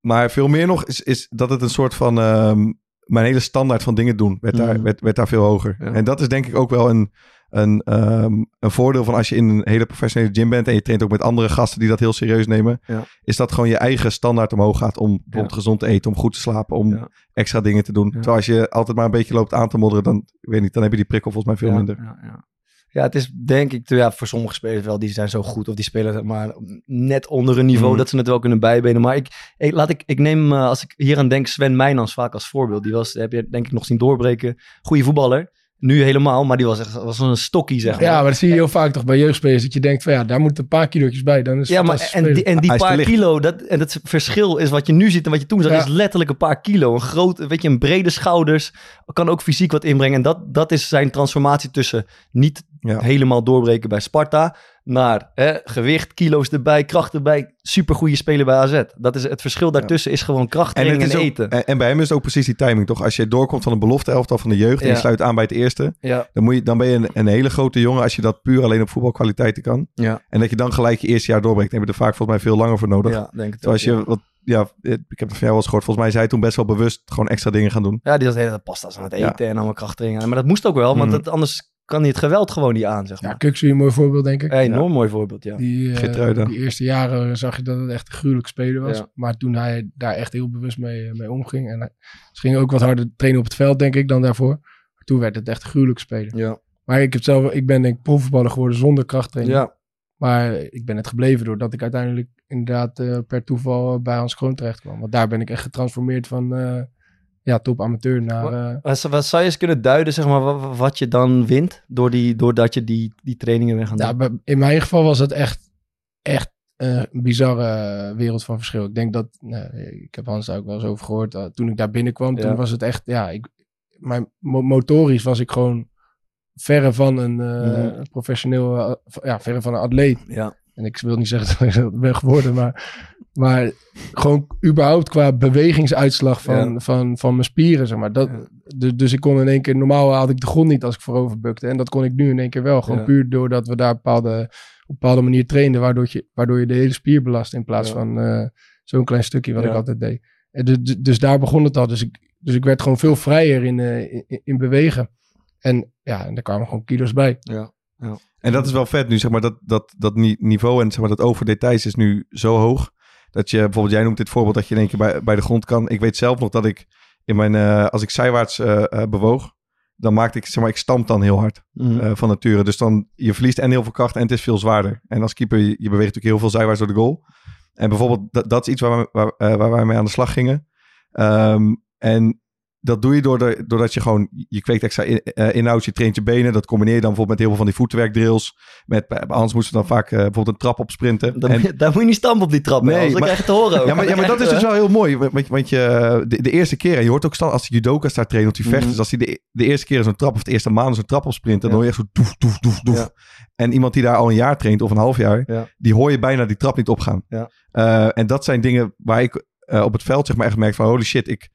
Maar veel meer nog is, is dat het een soort van... ehm, mijn hele standaard van dingen doen werd, daar, werd, werd daar veel hoger. Ja. En dat is denk ik ook wel een, een, ehm, een voordeel van als je in een hele professionele gym bent... en je traint ook met andere gasten die dat heel serieus nemen... Ja. is dat gewoon je eigen standaard omhoog gaat... om bijvoorbeeld gezond te eten, om goed te slapen... om Ja. extra dingen te doen. Terwijl als je altijd maar een beetje loopt aan te modderen... dan, weet niet, dan heb je die prikkel volgens mij veel minder. Ja, ja. ja, het is denk ik, ja, voor sommige spelers wel, die zijn zo goed of die spelen maar net onder een niveau Mhm. dat ze het wel kunnen bijbenen. Maar ik, ik, laat ik, ik neem, eh, als ik hier aan denk, Sven Meijnans vaak als voorbeeld. Die was, heb je denk ik nog zien doorbreken. Goede voetballer. Nu helemaal, maar die was echt was een stokkie, zeg maar. Ja, maar dat zie je heel vaak toch bij jeugdspelers. Dat je denkt van ja, daar moeten een paar kilootjes bij. Dan is het Ja, maar fantastisch en die, en die paar kilo, dat, en het verschil is wat je nu ziet en wat je toen zag, Ja. is letterlijk een paar kilo. Een groot, weet je, een brede schouders, kan ook fysiek wat inbrengen. En dat, dat is zijn transformatie tussen niet Ja. helemaal doorbreken bij Sparta, naar hè, gewicht, kilo's erbij, kracht erbij, supergoeie speler bij AZ. Dat is, het verschil daartussen is gewoon krachttraining en, ook- eten. en, en bij hem is het ook precies die timing, toch? Als je doorkomt van een belofte elftal van de jeugd... en je sluit aan bij het eerste... Dan, moet je, dan ben je een, een hele grote jongen als je dat puur alleen op voetbalkwaliteiten kan. ja, En dat je dan gelijk je eerste jaar doorbreekt. Dan heb je er vaak volgens mij veel langer voor nodig. ja, denk het Terwijl als ook, je, wat, ja, ik heb het van jou wel eens gehoord. Volgens mij zei hij toen best wel bewust gewoon extra dingen gaan doen. Ja, die had de hele pasta's aan het Ja. eten en allemaal krachttrainingen. Maar dat moest ook wel, want Mhm. dat, anders kan hij het geweld gewoon niet aan, zeg Ja, maar. Kuksu een mooi voorbeeld denk ik. Ja, enorm mooi voorbeeld, ja. Die, eh, Geertruida. die eerste jaren zag je dat het echt een gruwelijk speler was. Ja. Maar toen hij daar echt heel bewust mee, eh, mee omging. En hij, ze gingen ook wat harder trainen op het veld, denk ik, dan daarvoor. Maar toen werd het echt een gruwelijk speler. Ja, Maar ik, heb zelf, ik ben denk ik profvoetballer geworden zonder krachttraining. ja. Maar ik ben het gebleven doordat ik uiteindelijk inderdaad eh, per toeval bij Hans Kroon terecht kwam. Want daar ben ik echt getransformeerd van eh, ja, top amateur naar... eh, Wat, wat zou je eens kunnen duiden, zeg maar, wat, wat je dan wint door die, doordat je die, die trainingen weer gaat ja, in mijn geval was het echt echt een bizarre wereld van verschil. Ik denk dat, nou, ik heb Hans daar ook wel eens over gehoord. dat toen ik daar binnenkwam, Ja. toen was het echt, ja, ik, mijn mo- motorisch was ik gewoon verre van een eh, Mhm. professioneel, eh, ja, verre van een atleet. Ja. En ik wil niet zeggen dat ik dat ben geworden, maar, maar gewoon überhaupt qua bewegingsuitslag van, Ja. van, van mijn spieren, zeg maar. Dat, Ja. dus, dus ik kon in één keer, normaal had ik de grond niet als ik voorover bukte. En dat kon ik nu in één keer wel. Gewoon Ja. puur doordat we daar bepaalde, op een bepaalde manier trainden, waardoor je, waardoor je de hele spier belast in plaats van eh, zo'n klein stukje wat ik altijd deed. En dus, dus- dus daar begon het al. Dus ik, dus ik werd gewoon veel vrijer in, eh, in, in bewegen. En ja, en daar kwamen gewoon kilo's bij. Ja. En dat is wel vet nu, zeg maar, dat, dat, dat ni- niveau en zeg maar, dat over details is nu zo hoog. Dat je bijvoorbeeld, jij noemt dit voorbeeld dat je in één keer bij, bij de grond kan. Ik weet zelf nog dat ik in mijn, eh, als ik zijwaarts eh, eh, bewoog, dan maakte ik, zeg maar, ik stamp dan heel hard Mhm. van nature. Dus dan, je verliest en heel veel kracht en het is veel zwaarder. En als keeper, je, je beweegt natuurlijk heel veel zijwaarts door de goal. En bijvoorbeeld, dat, dat is iets waar, we, waar, waar wij mee aan de slag gingen. Ehm, en dat doe je door de, doordat je gewoon, je kweekt extra in- eh, inhoud, je traint je benen. Dat combineer je dan bijvoorbeeld met heel veel van die voetwerkdrills. Met, bij Hans moesten we dan vaak eh, bijvoorbeeld een trap opsprinten. Dan, En- moet je- daar moet je niet stampen op die trap. Nee, dan maar- krijg je te horen ook. ja, maar, ja, maar dat is Dan dus wel heel mooi. Want, want je, de, de eerste keer, en je hoort ook staan als de judoka's daar trainen, of die vechten. Mhm. Dus als hij de, de eerste keer zo'n trap, of de eerste maand zo'n trap opsprinten, dan Ja. hoor je echt zo doef, doef, doef, doef. Ja. En iemand die daar al een jaar traint, of een half jaar, Ja. die hoor je bijna die trap niet opgaan. Ja. Eh, en dat zijn dingen waar ik eh, op het veld zeg maar echt merk van, holy shit, ik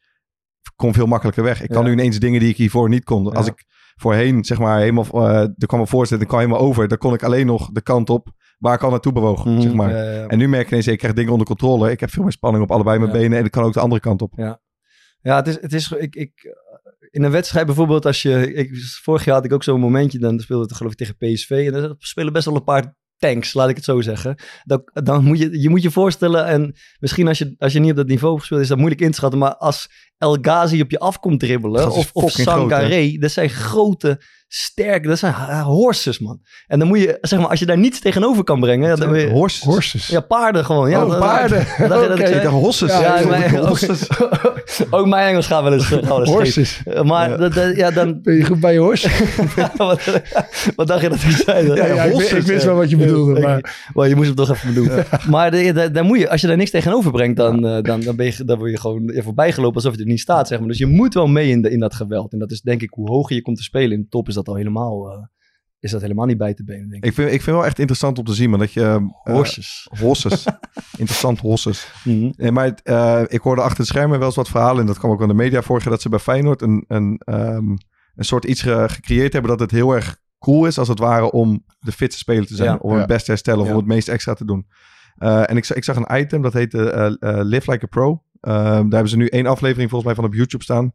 kom veel makkelijker weg. Ik kan Ja. nu ineens dingen die ik hiervoor niet kon. Als Ja. ik voorheen, zeg maar, helemaal, eh er kwam een voorzet, ik kwam helemaal over, dan kon ik alleen nog de kant op waar ik al naartoe bewoog, Mhm. zeg maar. Ja, ja, ja. En nu merk ik ineens, ik krijg dingen onder controle. Ik heb veel meer spanning op allebei mijn Ja. benen en ik kan ook de andere kant op. Ja, het is, het is ik, ik, in een wedstrijd bijvoorbeeld, als je, ik, vorig jaar had ik ook zo'n momentje, dan speelde het geloof ik tegen PSV en dan spelen best wel een paar tanks, laat ik het zo zeggen. Dan, dan moet je, je moet je voorstellen, en misschien als je, als je niet op dat niveau gespeeld is, dat moeilijk in te schatten, maar als El Ghazi op je af komt dribbelen, of, of? Sangaré, dat zijn grote, sterke, dat zijn ha- horses, man. En dan moet je, zeg maar, als je daar niets tegenover kan brengen, ja, dan ben je, Horses. Horses. ja, paarden gewoon. Ja, Oh, dan- paarden. dan dat ik Ik dacht hosses. Ja, ja, mijn- hosses. ook mijn Engels gaat wel eens, scheef. Horses. Maar Ja. dat- dat- ja, dan... Ben je goed bij je horse? wat, wat dacht je dat ik zei? dan? Ja, ja, ik, horses, wist- ik wist ja. wel wat je bedoelde. Ja, Maar Maar je moest hem toch even bedoelen. Maar de, de- daar moet je, als je daar niks tegenover brengt, dan, eh, dan, dan, ben je, dan word je gewoon even voorbijgelopen alsof je er niet staat. Zeg maar. Dus je moet wel mee in, de, in dat geweld. En dat is denk ik, hoe hoger je komt te spelen in de top, is dat al helemaal, eh, is dat helemaal niet bij te benen, denk ik. Ik vind, ik vind wel echt interessant om te zien, maar dat je... eh, Horses. Horses. Interessant horses. Mhm. Nee, maar eh, ik hoorde achter de schermen wel eens wat verhalen. En dat kwam ook in de media vorig jaar. Dat ze bij Feyenoord een, een, ehm, een soort iets ge- gecreëerd hebben. Dat het heel erg cool is als het ware om de fitste speler te zijn. Ja, ja. het beste herstellen. Of Ja. om het meest extra te doen. Eh, en ik, zag- ik zag een item. Dat heette eh, eh, Live Like a Pro. Ehm, daar hebben ze nu één aflevering volgens mij van op YouTube staan.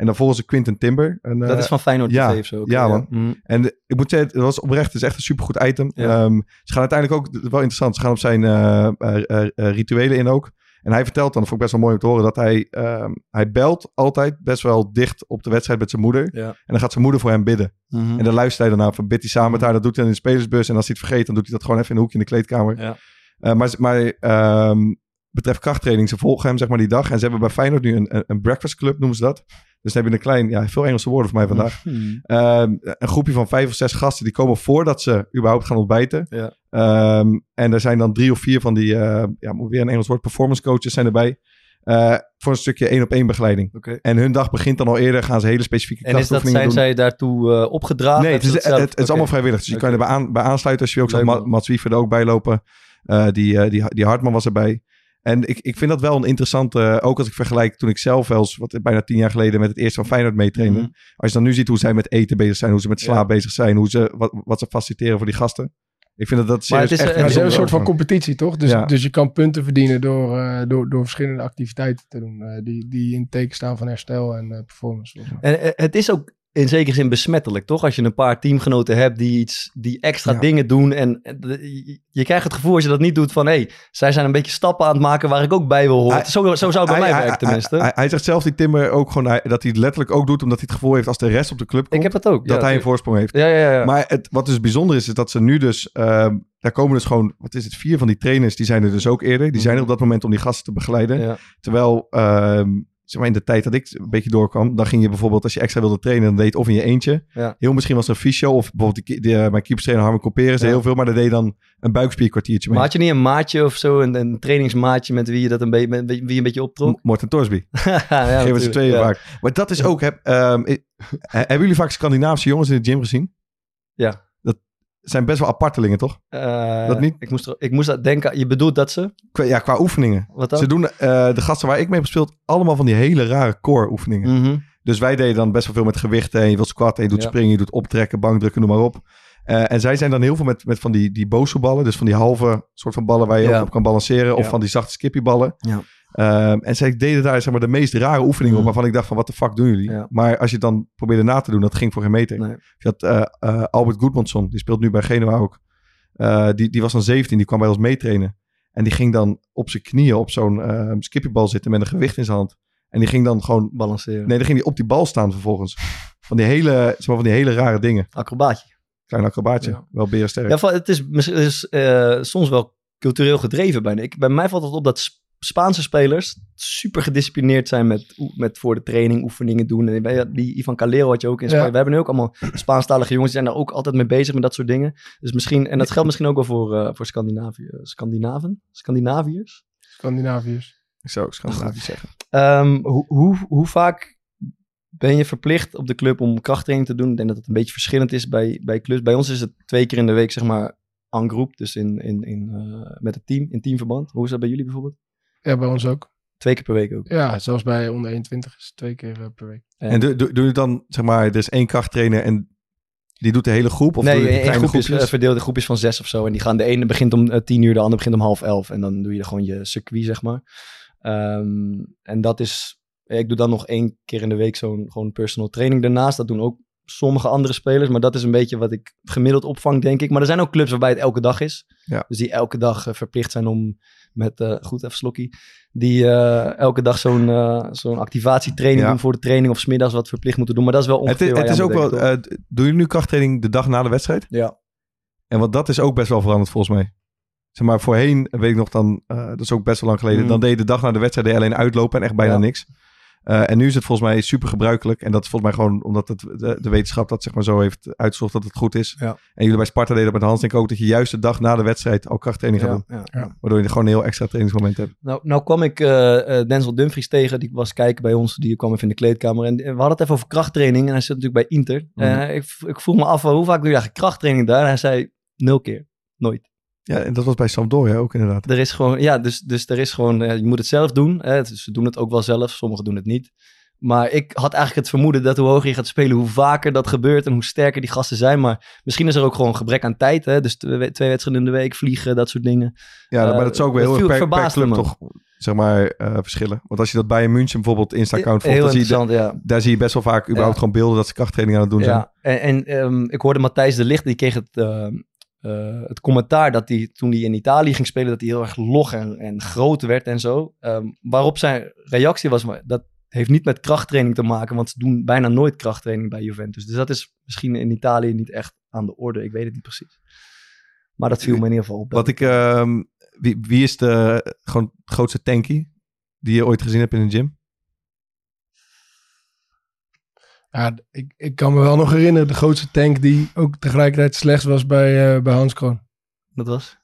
En dan volgen ze Quinten Timber. Een, Dat eh, is van Feyenoord ja. TV of zo. ook, Ja, man. Mhm. En ik moet zeggen, het was oprecht, het is echt een supergoed item. Ehm, ze gaan uiteindelijk ook, wel interessant, ze gaan op zijn eh, eh, eh, eh, rituelen in ook. En hij vertelt dan, dat vond ik best wel mooi om te horen, dat hij, ehm, hij belt altijd best wel dicht op de wedstrijd met zijn moeder. Ja. En dan gaat zijn moeder voor hem bidden. Mhm. En dan luistert hij daarna, van bidt hij samen met haar. Dat doet hij dan in de spelersbus. En als hij het vergeet, dan doet hij dat gewoon even in een hoekje in de kleedkamer. Ja. Eh, maar maar ehm, betreft krachttraining, ze volgen hem zeg maar die dag. En ze hebben bij Feyenoord nu een, een, breakfast club, noemen ze dat. Dus dan heb je een klein, ja, veel Engelse woorden voor mij vandaag. Mhm. Ehm, een groepje van vijf of zes gasten die komen voordat ze überhaupt gaan ontbijten. Ja. Ehm, en er zijn dan drie of vier van die, eh, ja, moet weer een Engels woord, performance coaches zijn erbij. Eh, voor een stukje één op één begeleiding. En hun dag begint dan al eerder, gaan ze hele specifieke En is dat, krachtoefeningen zijn doen. zij daartoe eh, opgedragen? Nee, het is, Hebben het, is allemaal vrijwillig. Dus je kan erbij aan, bij aansluiten als je Ma- man. Mats Wiever er ook bij lopen. Die, die, die Hartman was erbij. En ik, ik vind dat wel een interessante, ook als ik vergelijk toen ik zelf wel eens, wat bijna tien jaar geleden met het eerste van Feyenoord meetrainde. Mhm. Als je dan nu ziet hoe zij met eten bezig zijn, hoe ze met slaap Ja. bezig zijn, hoe ze, wat, wat ze faciliteren voor die gasten. Ik vind dat dat Maar het is, echt eh, het is een soort van competitie, toch? Dus, Ja. dus je kan punten verdienen door, eh, door, door verschillende activiteiten te doen. eh, die, die in het teken staan van herstel en eh, performance. En eh, het is ook in zekere zin besmettelijk, toch? Als je een paar teamgenoten hebt die iets, die extra Ja. dingen doen. En je, krijgt het gevoel als je dat niet doet van... hé, hey, zij zijn een beetje stappen aan het maken waar ik ook bij wil horen. Hij- zo, zo zou het bij Hij- mij werken tenminste. Hij, hij, zegt zelf die Timmer ook gewoon dat hij het letterlijk ook doet omdat hij het gevoel heeft als de rest op de club komt, ik heb het ook. dat ja, hij een voorsprong heeft. Ja, ja, ja. Maar het, wat dus bijzonder is, is dat ze nu dus... ehm, daar komen dus gewoon, wat is het, vier van die trainers, die zijn er dus ook eerder. Die zijn er op dat moment om die gasten te begeleiden. Terwijl ehm, zeg maar in de tijd dat ik een beetje doorkwam, dan ging je bijvoorbeeld als je extra wilde trainen, dan deed of in je eentje. Ja. Heel misschien was er een fysio of bijvoorbeeld de, de, mijn keeperstrainer Harmen Copperen zei Ja. heel veel, maar daar deed dan een buikspierkwartiertje mee. Maar had je niet een maatje of zo, een, een trainingsmaatje met wie je dat een beetje, met wie je een beetje optrok? Morten Torsby. ja, Geven ze tweeën Ja. vaak. Maar dat is ook, heb, i- hebben jullie vaak Scandinavische jongens in de gym gezien? Ja. Dat zijn best wel apartelingen, toch? Eh, Dat niet? Ik moest, er- ik moest aan denken, je bedoelt dat ze? Qua, ja, qua oefeningen. Wat dan? Ze doen, eh, de gasten waar ik mee heb gespeeld, allemaal van die hele rare core oefeningen. Mhm. Dus wij deden dan best wel veel met gewichten. En je wilt squatten, en je doet Ja. springen, je doet optrekken, bankdrukken, noem maar op. Eh, en zij zijn dan heel veel met, met van die, die ballen. Dus van die halve soort van ballen waar je Ja. op kan balanceren. Of Ja. van die zachte skippyballen. Ja. Ehm, en zij deden daar zeg maar, de meest rare oefeningen op. Mhm. Waarvan ik dacht van, wat de fuck doen jullie? Ja. Maar als je het dan probeerde na te doen, dat ging voor geen meter. Nee. Je had eh, eh, Albert Goedmanson, die speelt nu bij Genua ook. Eh, die, die was dan 17, die kwam bij ons meetrainen. En die ging dan op zijn knieën op zo'n eh skippybal zitten met een gewicht in zijn hand. En die ging dan gewoon Balanceren. Nee, dan ging hij op die bal staan vervolgens. Van die hele, zeg maar, van die hele rare dingen. Acrobaatje. Klein acrobaatje. Ja. Wel berensterk. Ja, het is, mis- het is soms wel cultureel gedreven bijna. Ik, bij mij valt het op dat Spaanse spelers super gedisciplineerd zijn met, met voor de training oefeningen doen. En die Ivan Calero had je ook in Spanje. Ja. We hebben nu ook allemaal Spaanstalige jongens, die zijn daar ook altijd mee bezig met dat soort dingen. Dus misschien, en dat geldt misschien ook wel voor, eh voor Scandinavië, Scandinaven? Scandinaviërs? Scandinaviërs. Ik zou ook Scandinavisch zeggen. Ehm, hoe, hoe, hoe vaak ben je verplicht op de club om krachttraining te doen? Ik denk dat het een beetje verschillend is bij, bij clubs. Bij ons is het twee keer in de week, zeg maar, aan groep. Dus in, in, in, eh, met het team, in teamverband. Hoe is dat bij jullie bijvoorbeeld? Ja, bij ons ook. Twee keer per week ook. Ja, zelfs bij onder 21 is het twee keer eh, per week. En doe, doe, doe je dan, zeg maar, er is één krachttrainer en die doet de hele groep? Of doe nee, je die één groep is groepjes? eh, verdeeld in groepjes van zes of zo. En die gaan, de ene begint om eh, tien uur, de ander begint om half elf. En dan doe je gewoon je circuit, zeg maar. Ehm, en dat is, ik doe dan nog één keer in de week zo'n gewoon personal training daarnaast. Dat doen ook sommige andere spelers. Maar dat is een beetje wat ik gemiddeld opvang, denk ik. Maar er zijn ook clubs waarbij het elke dag is. Ja. Dus die elke dag eh, verplicht zijn om met, eh, goed even slokkie, die eh, elke dag zo'n zo'n activatietraining Ja. doen voor de training of smiddags wat verplicht moeten doen. Maar dat is wel Het, ongeveer is- waar het je is ook wel, doen jullie nu krachttraining de dag na de wedstrijd? ja. En want dat is ook best wel veranderd volgens mij. Zeg maar, voorheen, weet ik nog dan, dat is ook best wel lang geleden, Mm. dan deed je de dag na de wedstrijd je alleen uitlopen en echt bijna Ja. niks. Eh, en nu is het volgens mij super gebruikelijk. En dat is volgens mij gewoon omdat het, de, de wetenschap dat zeg maar zo heeft uitgezocht dat het goed is. Ja. En jullie bij Sparta deden dat met Hans denk ik ook dat je juist de dag na de wedstrijd al krachttraining gaat Ja, doen. ja. Waardoor je gewoon een heel extra trainingsmoment hebt. Nou, nou kwam ik eh, eh, Denzel Dumfries tegen, die was kijken bij ons, die kwam even in de kleedkamer. En we hadden het even over krachttraining en hij zit natuurlijk bij Inter. Mhm. Eh, ik, ik vroeg me af, hoe vaak doe je eigenlijk krachttraining daar? En hij zei, nul keer, nooit. Ja, en dat was bij Sampdoria ook inderdaad. Er is gewoon, ja, dus, dus er is gewoon, eh, je moet het zelf doen. Hè? Dus ze doen het ook wel zelf, sommigen doen het niet. Maar ik had eigenlijk het vermoeden dat hoe hoger je gaat spelen, hoe vaker dat gebeurt en hoe sterker die gasten zijn. Maar misschien is er ook gewoon gebrek aan tijd. Hè? Dus twee twee wedstrijden in de week, vliegen, dat soort dingen. Ja, Eh, maar dat is ook wel dat heel erg per, per club me. toch, zeg maar, eh, verschillen. Want als je dat bij een München bijvoorbeeld Insta-account volgt, dan zie je, ja. daar zie je best wel vaak überhaupt Ja. gewoon beelden dat ze krachttraining aan het doen zijn. Ja, en, en ehm, ik hoorde Matthijs de Licht, die kreeg het, ehm, eh, het commentaar dat hij toen hij in Italië ging spelen, dat hij heel erg log en, en groot werd en zo. Ehm, waarop zijn reactie was, maar dat heeft niet met krachttraining te maken, want ze doen bijna nooit krachttraining bij Juventus. Dus dat is misschien in Italië niet echt aan de orde, ik weet het niet precies. Maar dat viel me in ieder geval op. Wat ik, ehm, wie, wie is de gewoon grootste tankie die je ooit gezien hebt in een gym? Ja, ik, ik kan me wel nog herinneren, de grootste tank die ook tegelijkertijd slechts was bij, eh, bij Hans Kroon. Dat was?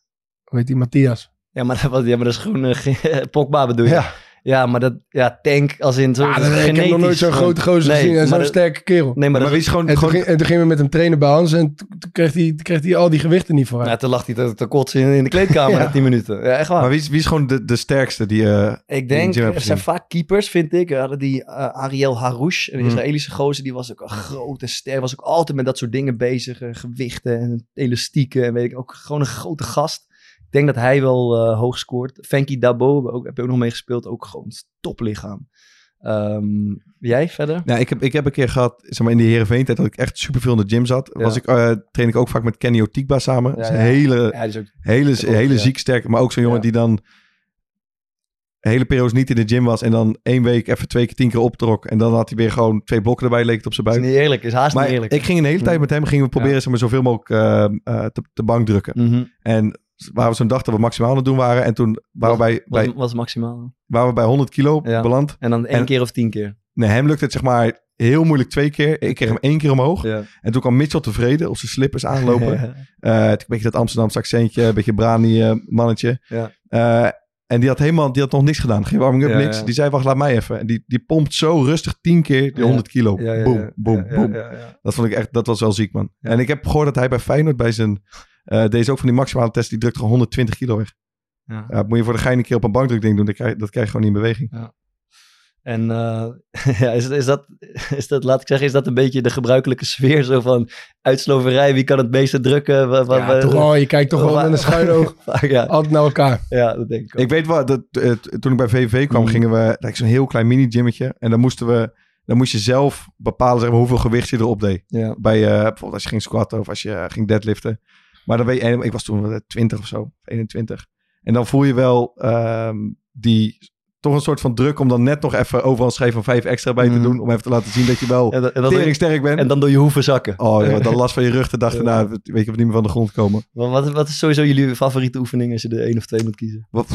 Hoe heet die, Matthias? Ja, maar dat, was, ja, maar dat is gewoon uh, Pogba bedoel je? Ja. Ja, maar dat, ja, tank als in zo Ja, dat- ik heb nog nooit zo'n grote gozer Nee, gezien en zo'n sterke kerel. Nee, maar, Maar dat, wie is gewoon, En toen, gewoon ging, en toen gingen we met hem trainen bij Hans en toen, kreeg, hij, toen kreeg hij al die gewichten niet vooruit. Ja, toen lag hij te, te kotsen in, in de kleedkamer Ja. na 10 minuten. Ja, echt waar. maar wie is, wie is gewoon de, de sterkste die eh, ik denk, er zijn vaak keepers, vind ik. We hadden die eh, Ariel Harouche, een Hmm. Israëlische gozer, die was ook een grote ster. Was ook altijd met dat soort dingen bezig. eh, gewichten en elastieken en weet ik ook. Gewoon een grote gast. Ik denk dat hij wel eh, hoog scoort. Fenky Dabo, ook, heb je ook nog mee gespeeld. Ook gewoon toplichaam. Ehm, jij verder? Ja, ik heb, ik heb een keer gehad, zeg maar in die Heerenveen-tijd, dat ik echt superveel in de gym zat. Ja. Was ik, eh, train ik ook vaak met Kenny Otikba samen. Ja, is een hele, is ook hele, ook, hele ziek sterk, maar ook zo'n jongen die dan hele periode niet in de gym was en dan één week even twee keer tien keer optrok. En dan had hij weer gewoon twee blokken erbij, leek het op zijn is buik. niet eerlijk. Is haast Maar niet eerlijk. ik ging een hele tijd met hem, gingen we proberen zeg maar, zoveel mogelijk eh, te, te bank drukken. Mhm. En waren we zo'n dag dat we maximaal aan het doen waren. En toen waren we bij, Was, bij, was maximaal. waren we bij 100 kilo Ja. beland. En dan één En- keer of tien keer. Nee, hem lukte het zeg maar heel moeilijk twee keer. Ik kreeg hem één keer omhoog. Ja. En toen kwam Mitchell tevreden op zijn slippers aanlopen. Ja. Eh, een beetje dat Amsterdamse accentje, een beetje brani eh, mannetje. Ja. Eh, en die had helemaal, die had nog niks gedaan. Geen warming up, Ja, niks. Die zei, wacht, laat mij even. En die, die pompt zo rustig tien keer die Ja. 100 kilo. Boom, boom, boom. Dat vond ik echt, dat was wel ziek, man. En ik heb gehoord dat hij bij Feyenoord bij zijn, eh deze ook van die maximale test, die drukt gewoon 120 kilo weg. Ja. Ja, moet je voor de gein een keer op een bankdruk ding doen, dat krijg, dat krijg je gewoon niet in beweging. En eh, ja, is, is, dat, is dat, laat ik zeggen, is dat een beetje de gebruikelijke sfeer? Zo van uitsloverij, wie kan het meeste drukken? Ja, toch je kijkt toch wel met een schuin oog ja, altijd naar elkaar. ja, dat denk ik ook. Ik weet wel, dat, eh, toen ik bij VVV kwam, Mm. gingen we like, zo'n heel klein mini-gymmetje. En dan moesten we, dan moest je zelf bepalen zeg maar, hoeveel gewicht je erop deed. ja. Bij, eh, bijvoorbeeld als je ging squatten of als je ging deadliften. Maar dan weet je, ik was toen eh, 20 of zo, 21. En dan voel je wel ehm, die, toch een soort van druk om dan net nog even overal schijf van vijf extra bij te Mm. doen. Om even te laten zien dat je wel je- sterk bent. en dan door je hoeven zakken. Oh ja, dan last van je rug de dag daarna. Weet je of niet meer van de grond komen. Wat, wat, wat is sowieso jullie favoriete oefening als je er één of twee moet kiezen? Wat,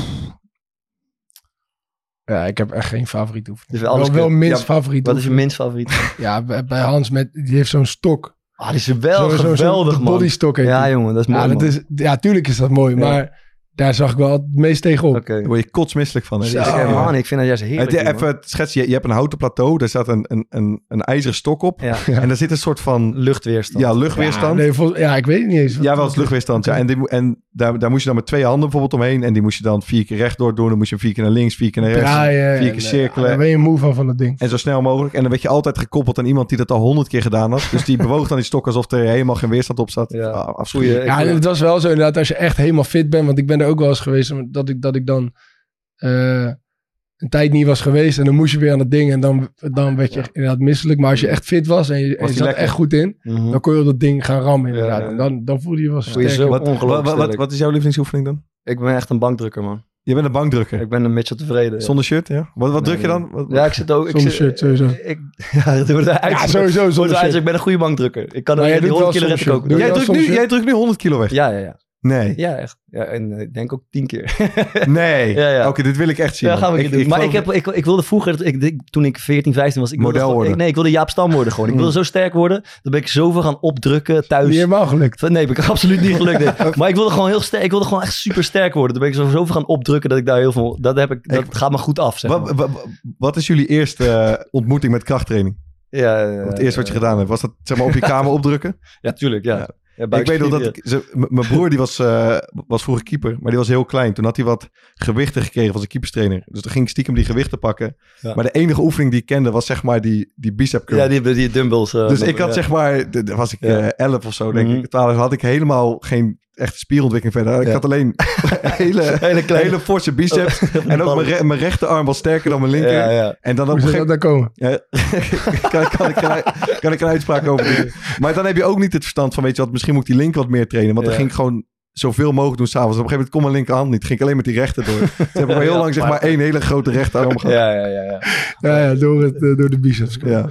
Ja, ik heb echt geen favoriete oefening. Dus alles wel, minst Ja, favoriete Wat is je minst favoriet? Ja, bij, bij Hans, met, die heeft zo'n stok. Ah, die is wel geweldig, man. bodystok heet Ja, die. jongen, dat is mooi, Ja, dat man. is, ja, tuurlijk is dat mooi, Ja. maar daar zag ik wel het meest tegenop. Oké. daar word je kotsmisselijk van. hè. Helemaal niet. Ik vind dat juist heerlijk. Het, even het schetsen. Je, je hebt een houten plateau. Daar staat een, een, een, een ijzeren stok op. Ja. En daar zit een soort van Luchtweerstand. ja, luchtweerstand. Ja, nee, vol- ja, ik weet het niet eens. Ja, wel eens luchtweerstand. Ja. En, die, en daar, daar moest je dan met twee handen bijvoorbeeld omheen. En die moest je dan vier keer rechtdoor doen. Dan moest je hem vier keer naar links, vier keer naar rechts. Draaien. vier en, keer eh, cirkelen. Daar ben je moe van, van dat ding. En zo snel mogelijk. En dan werd je altijd gekoppeld aan iemand die dat al honderd keer gedaan had. Dus die bewoog dan die stok alsof er helemaal geen weerstand op zat. Ja. Ah, Ja, het was wel zo inderdaad als je echt helemaal fit bent. Want ik ben er ook wel eens geweest dat ik, dat ik dan eh, een tijd niet was geweest. En dan moest je weer aan het ding. En dan, dan werd je inderdaad misselijk. Maar als je echt fit was en je, en Was je zat lekker? echt goed in. Mhm. Dan kon je op dat ding gaan rammen inderdaad. Ja, ja. En dan, dan voelde je je wel je sterk. zo- wat, ongelooflijk wat, wat, wat, is jouw lievelingsoefening dan? Ik ben echt een bankdrukker, man. Je bent een bankdrukker. Ik ben een beetje tevreden. ja. Zonder shirt, ja? Wat, wat Nee, druk je dan? Wat- Ja, ik zit ook... Ik Zonder zit- shirt, sowieso. Ik, ja, het wordt. Ja, sowieso zonder shirt. Ik ben een goede bankdrukker. Ik kan Maar er jij die doet 100 wel kilo red ik zonder ook. shirt. Doe jij, je drukt dat nu, soms, jij drukt nu 100 kilo weg. Ja, ja, ja. Nee. Ja, echt. Ja, en eh, ik denk ook tien keer. Nee. Ja, ja. Oké, dit wil ik echt zien. Ja, gaan we keer doen. maar ik, heb, ik, ik wilde vroeger, ik, ik- toen ik 14, 15 was, ik wilde Model gewoon- worden. Ik, nee, ik wilde Jaap Stam worden gewoon. Ik wilde zo sterk worden. Dan ben ik zoveel gaan opdrukken thuis. Niet helemaal gelukt. Nee, ben ik absoluut niet gelukt. nee. Maar ik wilde gewoon heel sterk. Ik wilde gewoon echt super sterk worden. Dan ben ik zo zoveel gaan opdrukken dat ik daar heel veel. Dat, heb ik, dat Ik- gaat me goed af. Zeg Wat, maar. wat, wat is jullie eerste eh, ontmoeting met krachttraining? Ja, het eerste wat je gedaan hebt? Was dat zeg maar op je kamer opdrukken? Ja, tuurlijk. Ja. Ja. Ja, ik weet nog dat mijn broer die was, eh, was vroeger keeper, maar die was heel klein. Toen had hij wat gewichten gekregen van zijn keeperstrainer. Dus toen ging ik stiekem die gewichten pakken. Ja. Maar de enige oefening die ik kende was zeg maar die, die bicep curl. Ja, die, die dumbbells. eh, dus ik had ja. zeg maar, was ik eh, 11 of zo denk Mhm. ik. 12 had ik helemaal geen echte spierontwikkeling verder. Ik Ja. had alleen hele, Hele hele, kleine- forse biceps. en ook mijn, re- mijn rechterarm was sterker dan mijn linker. Ja, ja. En dan op Hoe gegeven dat daar komen? ja, kan, kan, ik, kan, kan ik een uitspraak over doen. Maar dan heb je ook niet het verstand van, weet je wat, misschien moet ik die linker wat meer trainen. Want dan ging ik gewoon zoveel mogelijk doen s'avonds. Op een gegeven moment kon mijn linkerhand niet. ging ik alleen met die rechter door. Toen heb ik maar heel Ja, lang zeg maar- één hele grote rechterarm gehad. Ja, ja, ja, ja. Ja, ja door, het, eh, door de biceps. Ja.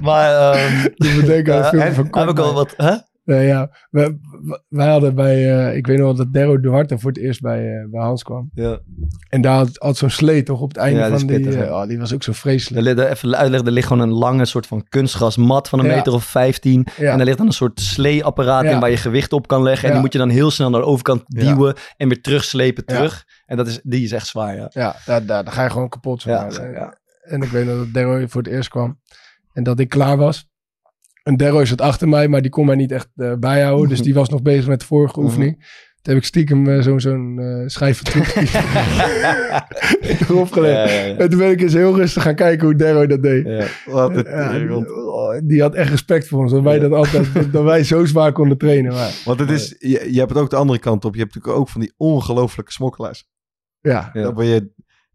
Maar, ehm Ik aan van heb ik al wat, hè? Nee, ja, wij, wij hadden bij, eh, ik weet nog wel dat Dero Duarte voor het eerst bij, eh, bij Hans kwam. Ja. En daar had, had zo'n slee toch op het einde Ja, van die, pittig, eh, oh, die was ook zo vreselijk. ligt, even uitleggen, er ligt gewoon een lange soort van kunstgrasmat van een Ja. meter of 15. Ja. En daar ligt dan een soort sleeapparaat in waar je gewicht op kan leggen. En die moet je dan heel snel naar de overkant duwen en weer terugslepen terug. En dat is, die is echt zwaar, ja. Ja, daar, daar, daar ga je gewoon kapot. ja. En ik weet nog dat Dero voor het eerst kwam. En dat ik klaar was. En Dero zat achter mij, maar die kon mij niet echt eh, bijhouden. Dus die was nog bezig met de vorige Mhm. oefening. Toen heb ik stiekem eh, zo'n zo'n eh, schijf van 20 erop gelegd. Ja, ja, ja. En toen ben ik eens heel rustig gaan kijken hoe Dero dat deed. Ja. Wat die, oh, die had echt respect voor ons. Dat wij, Ja. dat altijd, dat wij zo zwaar konden trainen. Maar, Want het is, je, je hebt het ook de andere kant op. Je hebt natuurlijk ook van die ongelofelijke smokkelaars. ja, Ja. Dan ben je,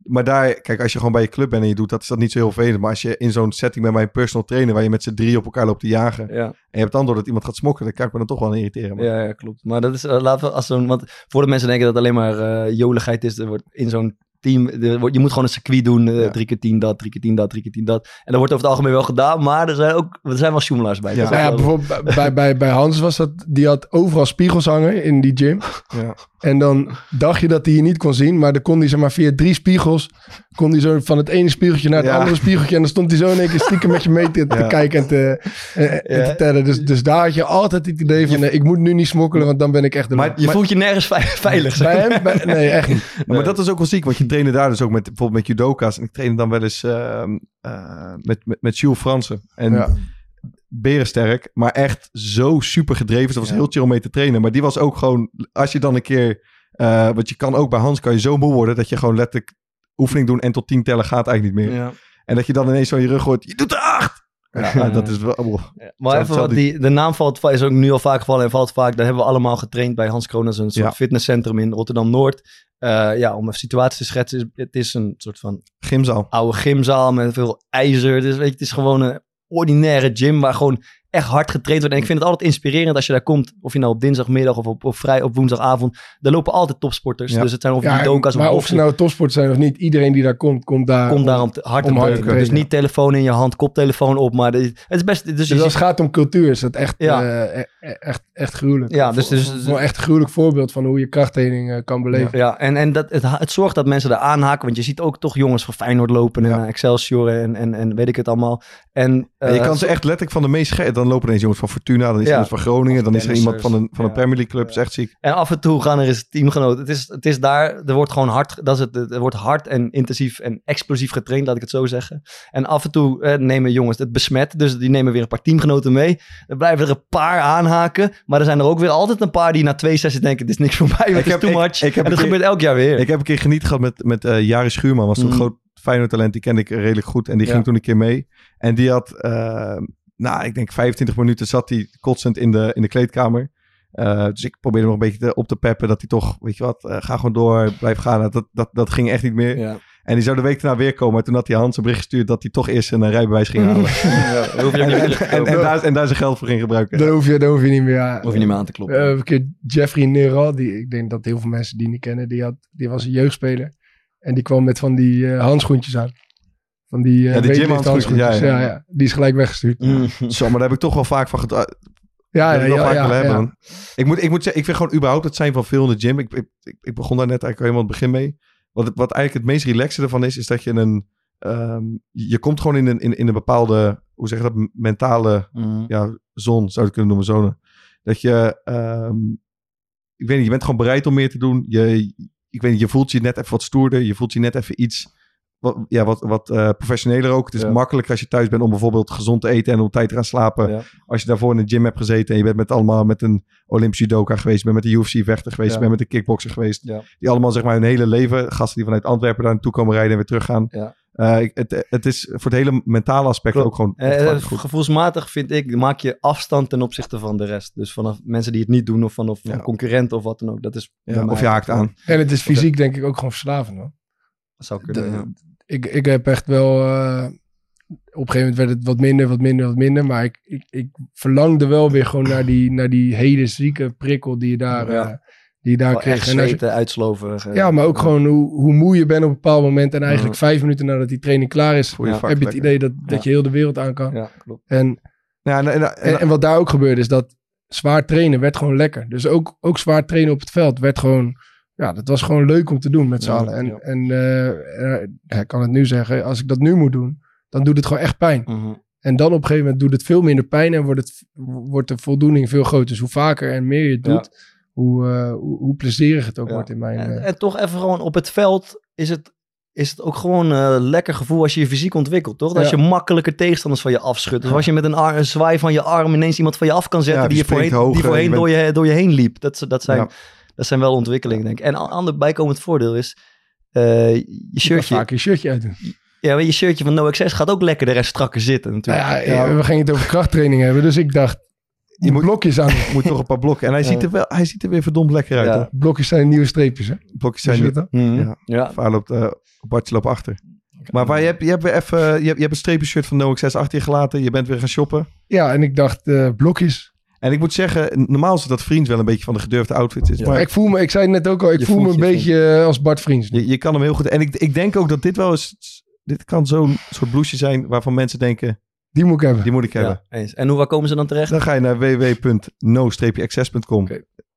maar daar, kijk, als je gewoon bij je club bent en je doet dat, is dat niet zo heel vervelend. Maar als je in zo'n setting bent bij een personal trainer, waar je met z'n drie op elkaar loopt te jagen. En Ja, je hebt dan door dat iemand gaat smokken, dan kan ik me dan toch wel aan irriteren. man. ja, ja, klopt. Maar dat is, eh, laten we als zo'n, want voor de mensen denken dat het alleen maar eh joligheid is, er wordt in zo'n team. er wordt- Je moet gewoon een circuit doen. eh, Ja. Drie keer tien dat, drie keer tien dat, drie keer tien dat. En dat wordt over het algemeen wel gedaan. Maar er zijn ook er zijn wel sjoemelaars bij. Ja. Nou ja, bijvoorbeeld bij, bij, bij Hans was dat, die had overal spiegels hangen in die gym. Ja. En dan dacht je dat hij je niet kon zien, maar dan kon hij zeg maar via drie spiegels, kon hij zo van het ene spiegeltje naar het Ja. andere spiegeltje en dan stond hij zo in één keer stiekem met je mee te, te Ja. kijken en te, en, en Ja. te tellen. Dus, dus daar had je altijd het idee van, nee, ik moet nu niet smokkelen, want dan ben ik echt de Maar- je voelt je nergens vei- veilig. zeg. Bij hem? Bij- nee, echt niet. Maar dat is ook wel ziek, want je trainde daar dus ook met bijvoorbeeld met judoka's. En ik trainde dan wel eens ehm, eh, met, met, met Jules Fransen. En Ja. Berensterk, maar echt zo super gedreven. Dat was Ja. heel chill om mee te trainen. Maar die was ook gewoon, als je dan een keer, eh want je kan ook bij Hans, kan je zo moe worden dat je gewoon letterlijk oefening doen en tot tien tellen gaat eigenlijk niet meer. Ja. En dat je dan ineens zo in je rug hoort, je doet er acht! Ja, Ja. dat is wel... oh. Ja, Maar even wat die- de naam valt, is ook nu al vaak gevallen en valt vaak. Daar hebben we allemaal getraind bij Hans is een soort fitnesscentrum in Rotterdam-Noord. Eh, ja, om een situatie te schetsen. Het is een soort van Gymzaal. oude gymzaal met veel ijzer. Dus weet je, het is gewoon een ordinaire gym waar gewoon echt hard getraind wordt. En ik vind het altijd inspirerend als je daar komt. Of je nou op dinsdagmiddag of op, op, vrij, op woensdagavond. Daar lopen altijd topsporters. Ja. Dus het zijn of Ja, judoka's of maar of ze nou topsport zijn of niet, iedereen die daar komt, komt daar. Komt om- daar om te, hard te om hard te. Dus niet telefoon in je hand, koptelefoon op. Maar de- het is best... Dus, Dus als het gaat om cultuur, is dat echt, Ja. eh, e- e- echt, echt gruwelijk. Ja, dus- dus- voor echt een gruwelijk voorbeeld van hoe je krachttraining eh, kan beleven. Ja, en, en dat, het, het zorgt dat mensen daar aanhaken. Want je ziet ook toch jongens van Feyenoord lopen. En Ja. eh, Excelsior en, en, en weet ik het allemaal. En, En je kan ze echt letterlijk van de meest scherp... Dan lopen er eens jongens van Fortuna, dan is er iemand van Groningen, dan is er iemand van een, van een. Premier League club. Is echt ziek. En af en toe gaan er eens teamgenoten. Het is, het is daar, er wordt gewoon hard, dat is het, er wordt hard en intensief en explosief getraind, laat ik het zo zeggen. En af en toe eh, nemen jongens het besmet, dus die nemen weer een paar teamgenoten mee. Er blijven er een paar aanhaken, maar er zijn er ook weer altijd een paar die na twee sessies denken, dit is niks voor mij, Ik is heb- too ik- much. ik heb en dat een keer- gebeurt elk jaar weer. Ik heb een keer geniet gehad met, met eh Jari Schuurman. Was zo'n Mm. groot Feyenoord talent. Die kende ik redelijk goed. En die Ja. ging toen een keer mee. En die had, eh, nou, ik denk 25 minuten zat hij kotsend in de, in de kleedkamer. Eh, dus ik probeerde nog een beetje te- op te peppen. Dat hij toch, weet je wat, eh, ga gewoon door, blijf gaan. Nou, Dat, dat, dat ging echt niet meer. ja. En die zou de week daarna weer komen. Maar toen had hij Hans een bericht gestuurd dat hij toch eerst een eh, rijbewijs ging halen. Ja, hoef je en, niet, en, en, en daar, en daar zijn geld voor ging gebruiken. Daar, hoef je, daar hoef je niet meer aan. hoef je niet meer aan te kloppen. Eh, een keer Jeffrey Neral, die, ik denk dat heel veel mensen die niet kennen, die, had, die was een jeugdspeler. En die kwam met van die eh, handschoentjes aan. Van die, eh Ja, die gymhandschoentjes, ja, Ja, ja. ja. Die is gelijk weggestuurd. Mm. Zo, maar daar heb ik toch wel vaak van gedaan. Ja, ja, ja, vaak ja, ja. hebben. Ik, moet, ik moet zeggen, ik vind gewoon überhaupt het zijn van veel in de gym. Ik, ik, ik, ik begon daar net eigenlijk al helemaal het begin mee. Wat, wat eigenlijk het meest relaxte ervan is, is dat je een... ehm, je komt gewoon in een, in, in een bepaalde, hoe zeg je dat, mentale Mm. ja, zon, zou je het kunnen noemen, zone. Dat je, ehm, ik weet niet, je bent gewoon bereid om meer te doen. Je, ik weet niet, je voelt je net even wat stoerder. Je voelt je net even iets, wat, ja, wat, wat eh, professioneler ook. Het is Ja. makkelijker als je thuis bent om bijvoorbeeld gezond te eten en op tijd te gaan slapen. Ja. Als je daarvoor in de gym hebt gezeten en je bent met allemaal met een Olympisch judoka geweest, bent met een UFC-vechter geweest, Ja. bent met een kickboxer geweest. Ja. Die allemaal zeg maar hun hele leven, gasten die vanuit Antwerpen daar naartoe komen rijden en weer teruggaan. Ja. Eh, het, het is voor het hele mentale aspect Klopt. ook gewoon Eh, goed. gevoelsmatig vind ik, maak je afstand ten opzichte van de rest. Dus vanaf mensen die het niet doen of van, of van Ja. concurrenten of wat dan ook. Dat is of je haakt aan. En het is fysiek denk ik ook gewoon verslavend. Man. Dat zou kunnen, De- ja. Ik, ik heb echt wel... eh, op een gegeven moment werd het wat minder, wat minder, wat minder. Maar ik, ik, ik verlangde wel weer gewoon naar die, naar die hele zieke prikkel die je daar, Ja. eh, die je daar Wel kreeg. echt En als je- zweten, uitsloven. eh, Ja, maar ook gewoon hoe, hoe moe je bent op een bepaald moment. En eigenlijk vijf minuten nadat die training klaar is, je heb je het lekker. idee dat, dat je heel de wereld aan kan. Ja, klopt. En, Ja, en- en, en wat daar ook gebeurde is dat zwaar trainen werd gewoon lekker. Dus ook, ook zwaar trainen op het veld werd gewoon... Ja, dat was gewoon leuk om te doen met z'n Ja, allen. En, ja. en eh, eh, ik kan het nu zeggen, als ik dat nu moet doen, dan doet het gewoon echt pijn. Mhm. En dan op een gegeven moment doet het veel minder pijn en wordt, het, wordt de voldoening veel groter. Dus hoe vaker en meer je het Ja. doet, hoe, eh, hoe, hoe plezierig het ook Ja. wordt in mijn... En, eh, en toch even gewoon op het veld is het, is het ook gewoon een lekker gevoel als je je fysiek ontwikkelt, toch? Dat Ja. je makkelijker tegenstanders van je afschudt. Dus als je met een, ar- een zwaai van je arm ineens iemand van je af kan zetten Ja, die, die je voorheen, die voorheen je door, je, door je heen liep. Dat, dat, zijn, Ja. Dat zijn wel ontwikkelingen, denk ik. En een ander bijkomend voordeel is, eh, je je shirtje, vaak je shirtje uitdoen. ja, maar je shirtje van No Access gaat ook lekker de rest strakker zitten Nou natuurlijk. ja, eh, we gingen het over krachttraining hebben, dus ik dacht, je Je moet blokjes aan. moet toch een paar blokken. En hij, Ja. ziet er wel, hij ziet er weer verdomd lekker uit. Ja. Blokjes zijn nieuwe streepjes, hè? Blokjes zijn je dan? Mhm. Ja. ja. Vaar loopt, eh Bartje loopt achter. Maar waar, je, hebt, je, hebt weer even, je, hebt, je hebt een streepenshirt van No Access achter je gelaten. Je bent weer gaan shoppen. Ja, en ik dacht, eh, blokjes. En ik moet zeggen, normaal is het dat Vriends wel een beetje van de gedurfde outfits is. Ja. Maar ik voel me, ik zei het net ook al, ik Je voel me een je beetje eh, als Bart Vriends. Je, je kan hem heel goed... En ik, ik denk ook dat dit wel eens... Dit kan zo'n soort blouseje zijn waarvan mensen denken, Die moet ik hebben. die moet ik hebben. Ja, eens. En hoe waar komen ze dan terecht? Dan ga je naar www.no-access.com.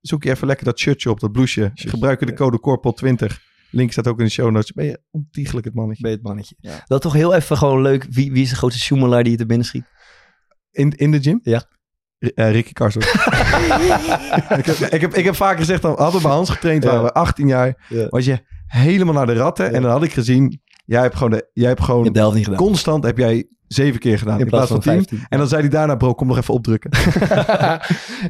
Zoek je even lekker dat shirtje op, dat blouseje. Gebruik de code CORPOL20. Link staat ook in de show notes. Ben je ontiegelijk het mannetje. Ben je het mannetje. Ja. Dat toch heel even gewoon leuk. Wie, wie is de grootste sjoemelaar die je er binnen schiet? In, in de gym? Ja. Eh, Ricky Karsdorp. ik, heb, ik, heb, ik heb vaker gezegd, dan hadden we bij Hans getraind, waren we 18 jaar. Ja. Was je helemaal naar de ratten. En dan had ik gezien, jij hebt gewoon, de, jij hebt gewoon constant heb jij zeven keer gedaan. In, plaats van tien. 15. En dan zei hij daarna, bro, kom nog even opdrukken.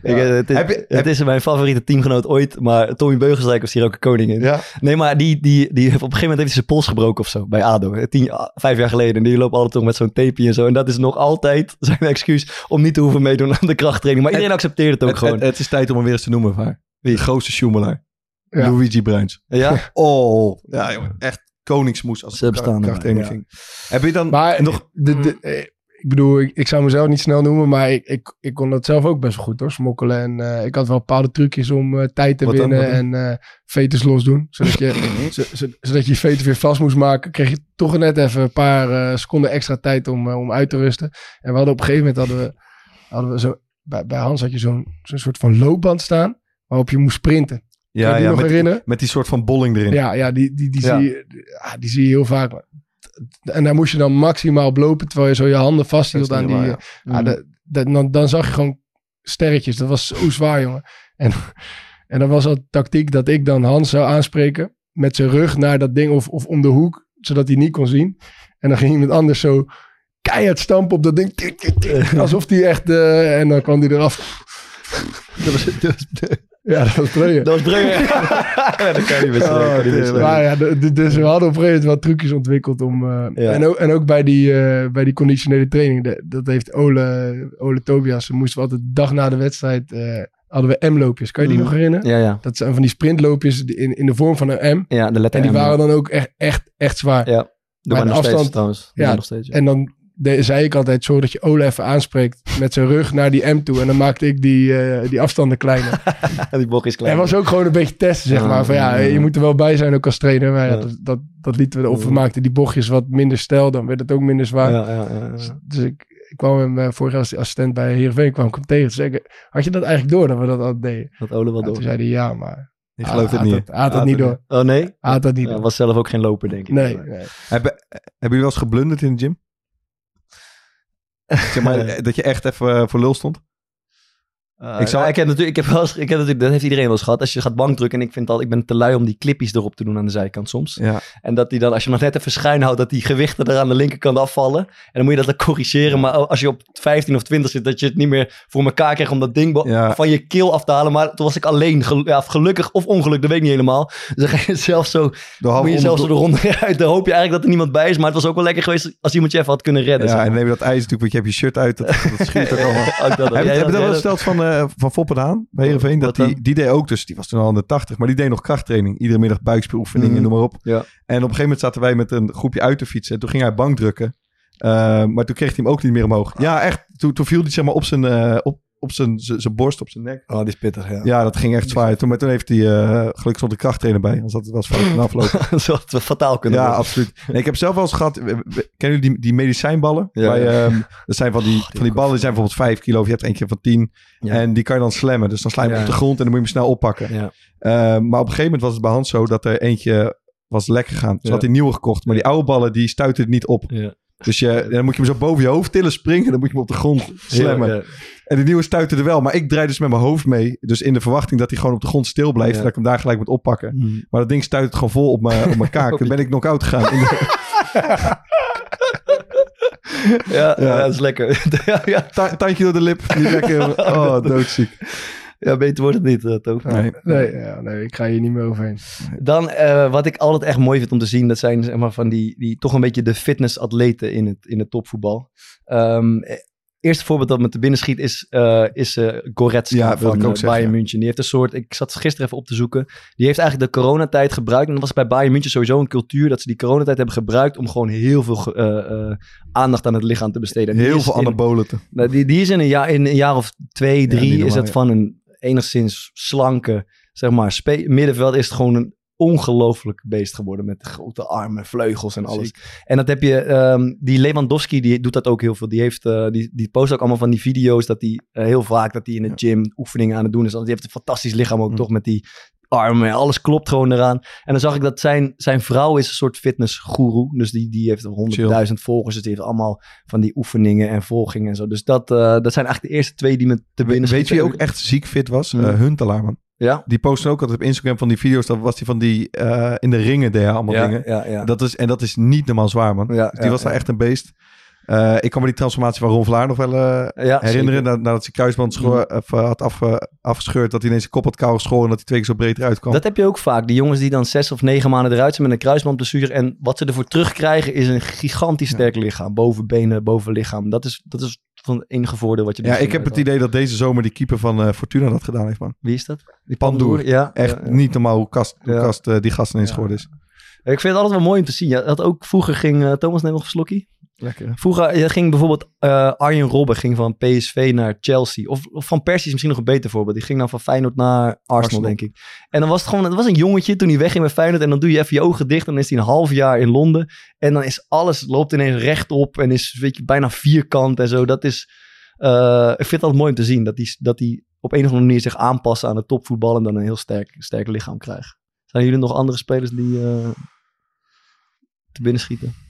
Ik, eh, het is, Heb je- het is mijn favoriete teamgenoot ooit, maar Tommy Beugelsdijk was hier ook een koning in. ja. Nee, maar die, die, die heeft op een gegeven moment heeft hij zijn pols gebroken of zo bij ADO. Tien, vijf jaar geleden. En die loopt altijd toch met zo'n tapeje en zo. En dat is nog altijd zijn excuus om niet te hoeven meedoen aan de krachttraining. Maar iedereen accepteert het ook Het, gewoon. het, het is tijd om hem weer eens te noemen, Vaar. Wie? De grootste sjoemelaar. Ja. Luigi Bruins. ja? Oh, ja jongen, echt koningsmoes als Ze het ging. Heb je dan Maar nog... de, de, eh, ik bedoel, ik, ik zou mezelf niet snel noemen, maar ik, ik, ik kon dat zelf ook best wel goed hoor, smokkelen. En eh, ik had wel bepaalde trucjes om eh, tijd te Wat dan, winnen en eh veters los doen. Zodat je, zo- zo- zodat je je veters weer vast moest maken, kreeg je toch net even een paar eh, seconden extra tijd om, om uit te rusten. En we hadden op een gegeven moment, hadden we, hadden we zo, bij, bij Hans had je zo'n zo'n soort van loopband staan, waarop je moest sprinten. Je Ja, ja nog met, herinneren? met die soort van bolling erin. Ja, ja, die, die, die, Ja. Zie je, ja, die zie je heel vaak. En daar moest je dan maximaal op lopen, terwijl je zo je handen vasthield aan die... waar, ja. dat- dat- dan, dan zag je gewoon sterretjes. Dat was zo zwaar, jongen. En, en dan was al tactiek dat ik dan Hans zou aanspreken met zijn rug naar dat ding of, of om de hoek, zodat hij niet kon zien. En dan ging iemand anders zo keihard stampen op dat ding. Alsof hij echt... eh, en dan kwam hij eraf. Dat was, dat was, Ja, dat was briljant. dat was Breuer. ja, dat kan je niet. Oh. Maar ja, dus we hadden op een gegeven moment wel trucjes ontwikkeld om... eh, Ja. en, ook, en ook bij die, eh, bij die conditionele training. de- dat heeft Ole, Ole Tobias. Moesten we altijd de dag na de wedstrijd... eh, hadden we M-loopjes. Kan je die Mhm. nog herinneren? Ja, ja. Dat zijn van die sprintloopjes in, in de vorm van een M. Ja, de letter En die M, waren dan ook echt, echt, echt zwaar. Ja. Doe Maar maar de steeds afstand- trouwens. Doe ja, nog steeds. ja. En dan de, zei ik altijd, zorg dat je Ole even aanspreekt met zijn rug naar die M toe. En dan maakte ik die, eh, die afstanden kleiner. die bocht is klein. En was ook gewoon een beetje testen, zeg maar. Van ja, je moet er wel bij zijn ook als trainer. Maar ja, dat, dat, dat lieten we, of we maakten die bochtjes wat minder stijl, dan werd het ook minder zwaar. Ja, ja, ja, Dus, ja. dus ik, ik kwam hem eh, vorig jaar als assistent bij Heerenveen, kwam ik hem tegen. Toen ik, had je dat eigenlijk door, dat we dat altijd deden? Dat Ole wel toen door. zei hij, ja, maar Ik geloof het niet. had het- hij had het niet door. Oh nee? Hij had dat niet Hij door. was zelf ook geen loper, denk ik. Nee, nee. Hebben, hebben jullie wel eens geblunderd in de gym? Zeg maar, eh, dat je echt even eh, voor lul stond? Uh, Ik ik, zou- ik heb natuurlijk, ik heb wel eens, ik heb natuurlijk, dat heeft iedereen wel eens gehad. Als je gaat bankdrukken en ik vind al, ik ben te lui om die clippies erop te doen aan de zijkant soms. Ja. En dat die dan, als je nog net even schuin houdt, dat die gewichten er aan de linkerkant afvallen. En dan moet je dat dan corrigeren. Maar als je op 15 of 20 zit, dat je het niet meer voor elkaar krijgt om dat ding Ja. van je keel af te halen. Maar toen was ik alleen, gel- ja, gelukkig of ongeluk, dat weet ik niet helemaal. Dus dan ga je zelf zo, moet je zelf zo de ronde uit. Dan hoop je eigenlijk dat er niemand bij is. Maar het was ook wel lekker geweest als iemand je even had kunnen redden. Ja, zeg en neem je dat ijs natuurlijk, want je hebt je shirt uit. Dat, dat schuurt ook allemaal. Ook dat- Heb, je dat wel gesteld van, eh van Foppen aan bij Heerenveen? Dat die, die deed ook dus, die was toen al in de 80, maar die deed nog krachttraining. Iedere middag buikspieroefeningen, Mhm. noem maar op. Ja. En op een gegeven moment zaten wij met een groepje uit te fietsen. En toen ging hij bankdrukken. Eh, maar toen kreeg hij hem ook niet meer omhoog. Ja, echt. Toen, toen viel hij zeg maar op zijn, eh, op, op zijn, zijn borst, op zijn nek. Oh, die is pittig, ja. Ja, dat ging echt zwaar. Toen, maar toen heeft hij, eh, gelukkig stond de krachttrainer bij. Anders had het wel fout kunnen aflopen. dat het fataal kunnen Ja, worden. absoluut. Nee, ik heb zelf wel eens gehad. Kennen jullie die, die medicijnballen? Ja, Bij, ehm, dat zijn van die, die van die ballen die zijn bijvoorbeeld 5 kilo. Of je hebt eentje van 10. Ja. En die kan je dan slammen. Dus dan sla je hem Ja. op de grond en dan moet je hem snel oppakken. Ja. Ehm, maar op een gegeven moment was het bij Hans zo dat er eentje was lek gegaan. Dus Ja. had hij nieuwe gekocht. Maar die oude ballen die stuiten het niet op. Ja. Dus je, dan moet je hem zo boven je hoofd tillen, springen. En dan moet je hem op de grond slammen. Ja, En die nieuwe stuitte er wel. Maar ik draai dus met mijn hoofd mee. Dus in de verwachting dat hij gewoon op de grond stil blijft. Ja. En dat ik hem daar gelijk moet oppakken. ja. Maar dat ding stuit het gewoon vol op mijn, op mijn kaak. Dan ben ik knock-out gegaan. In de- Ja, dat is lekker. ja, ja. Ta- tandje door de lip. Niet lekker. Oh, doodziek. Ja, beter wordt het niet, uh, Toon. Nee. Nee, ja, nee, ik ga hier niet meer overheen. Dan, eh, wat ik altijd echt mooi vind om te zien, dat zijn zeg maar van die, die toch een beetje de fitnessatleten in het, in het topvoetbal. Ehm, eh, eerste voorbeeld dat me te binnen schiet is, eh is eh Goretzka Ja, van ik ook eh, zeggen, Bayern ja. München. Die heeft een soort, ik zat gisteren even op te zoeken. Die heeft eigenlijk de coronatijd gebruikt. En dat was bij Bayern München sowieso een cultuur dat ze die coronatijd hebben gebruikt om gewoon heel veel eh, eh, aandacht aan het lichaam te besteden. Heel is veel anabolen. te- nou, die, die is in een, jaar, in een jaar of twee, drie, is normaal, het ja. van een enigszins slanke, zeg maar, middenveld is het gewoon een ongelooflijk beest geworden met grote armen, vleugels en alles. En dat heb je, ehm, die Lewandowski, die doet dat ook heel veel. Die, heeft, eh, die, die post ook allemaal van die video's dat hij eh, heel vaak dat hij in de gym oefeningen aan het doen is. Want die heeft een fantastisch lichaam ook Mm. toch met die armen, alles klopt gewoon eraan. En dan zag ik dat zijn, zijn vrouw is een soort fitnessgoeroe. Dus die, die heeft 100.000 volgers. Dus die heeft allemaal van die oefeningen en volgingen en zo. Dus dat, eh, dat zijn eigenlijk de eerste twee die me te binnen Weet je wie ook echt ziek fit was? Eh, Huntelaar, man. Ja? Die postte ook altijd op Instagram van die video's. Dat was die van die eh, in de ringen deed allemaal Ja, dingen. ja, ja. Dat is, en dat is niet normaal zwaar, man. Ja, Dus die was daar echt een beest. Eh, ik kan me die transformatie van Ron Vlaar nog wel eh, Ja, herinneren. Na- Nadat zijn kruisband of, eh, had afge- afgescheurd. Dat hij ineens zijn kop had kaal geschoren. En dat hij twee keer zo breed eruit kwam. Dat heb je ook vaak. Die jongens die dan zes of negen maanden eruit zijn met een kruisbandblessure. En wat ze ervoor terugkrijgen is een gigantisch sterk lichaam. Boven benen, boven lichaam. Dat is, dat is van het enige voordeel wat je ja, er ik heb het idee dat deze zomer die keeper van Fortuna dat gedaan heeft, man. Wie is dat? Die Pandoer. Ja. Echt ja, ja. niet normaal hoe kast, hoe Ja. kast die gast ineens geworden is. Ik vind het altijd wel mooi om te zien. Ja, dat ook vroeger ging Thomas neem nog een slokkie. Lekker. Vroeger eh, ging bijvoorbeeld eh, Arjen Robben ging van PSV naar Chelsea. Of, of van Persie is misschien nog een beter voorbeeld. Die ging dan van Feyenoord naar Arsenal, Arsenal. denk ik. En dan was het gewoon, het was een jongetje toen hij wegging bij Feyenoord. En dan doe je even je ogen dicht. En dan is hij een half jaar in Londen. En dan is alles, loopt ineens rechtop. En is weet je, bijna vierkant en zo. Dat is, eh, ik vind het altijd mooi om te zien. Dat hij dat die op een of andere manier zich aanpast aan het topvoetbal. En dan een heel sterk, sterk lichaam krijgt. Zijn jullie nog andere spelers die eh, te binnen schieten?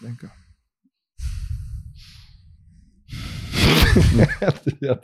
Denken. ja.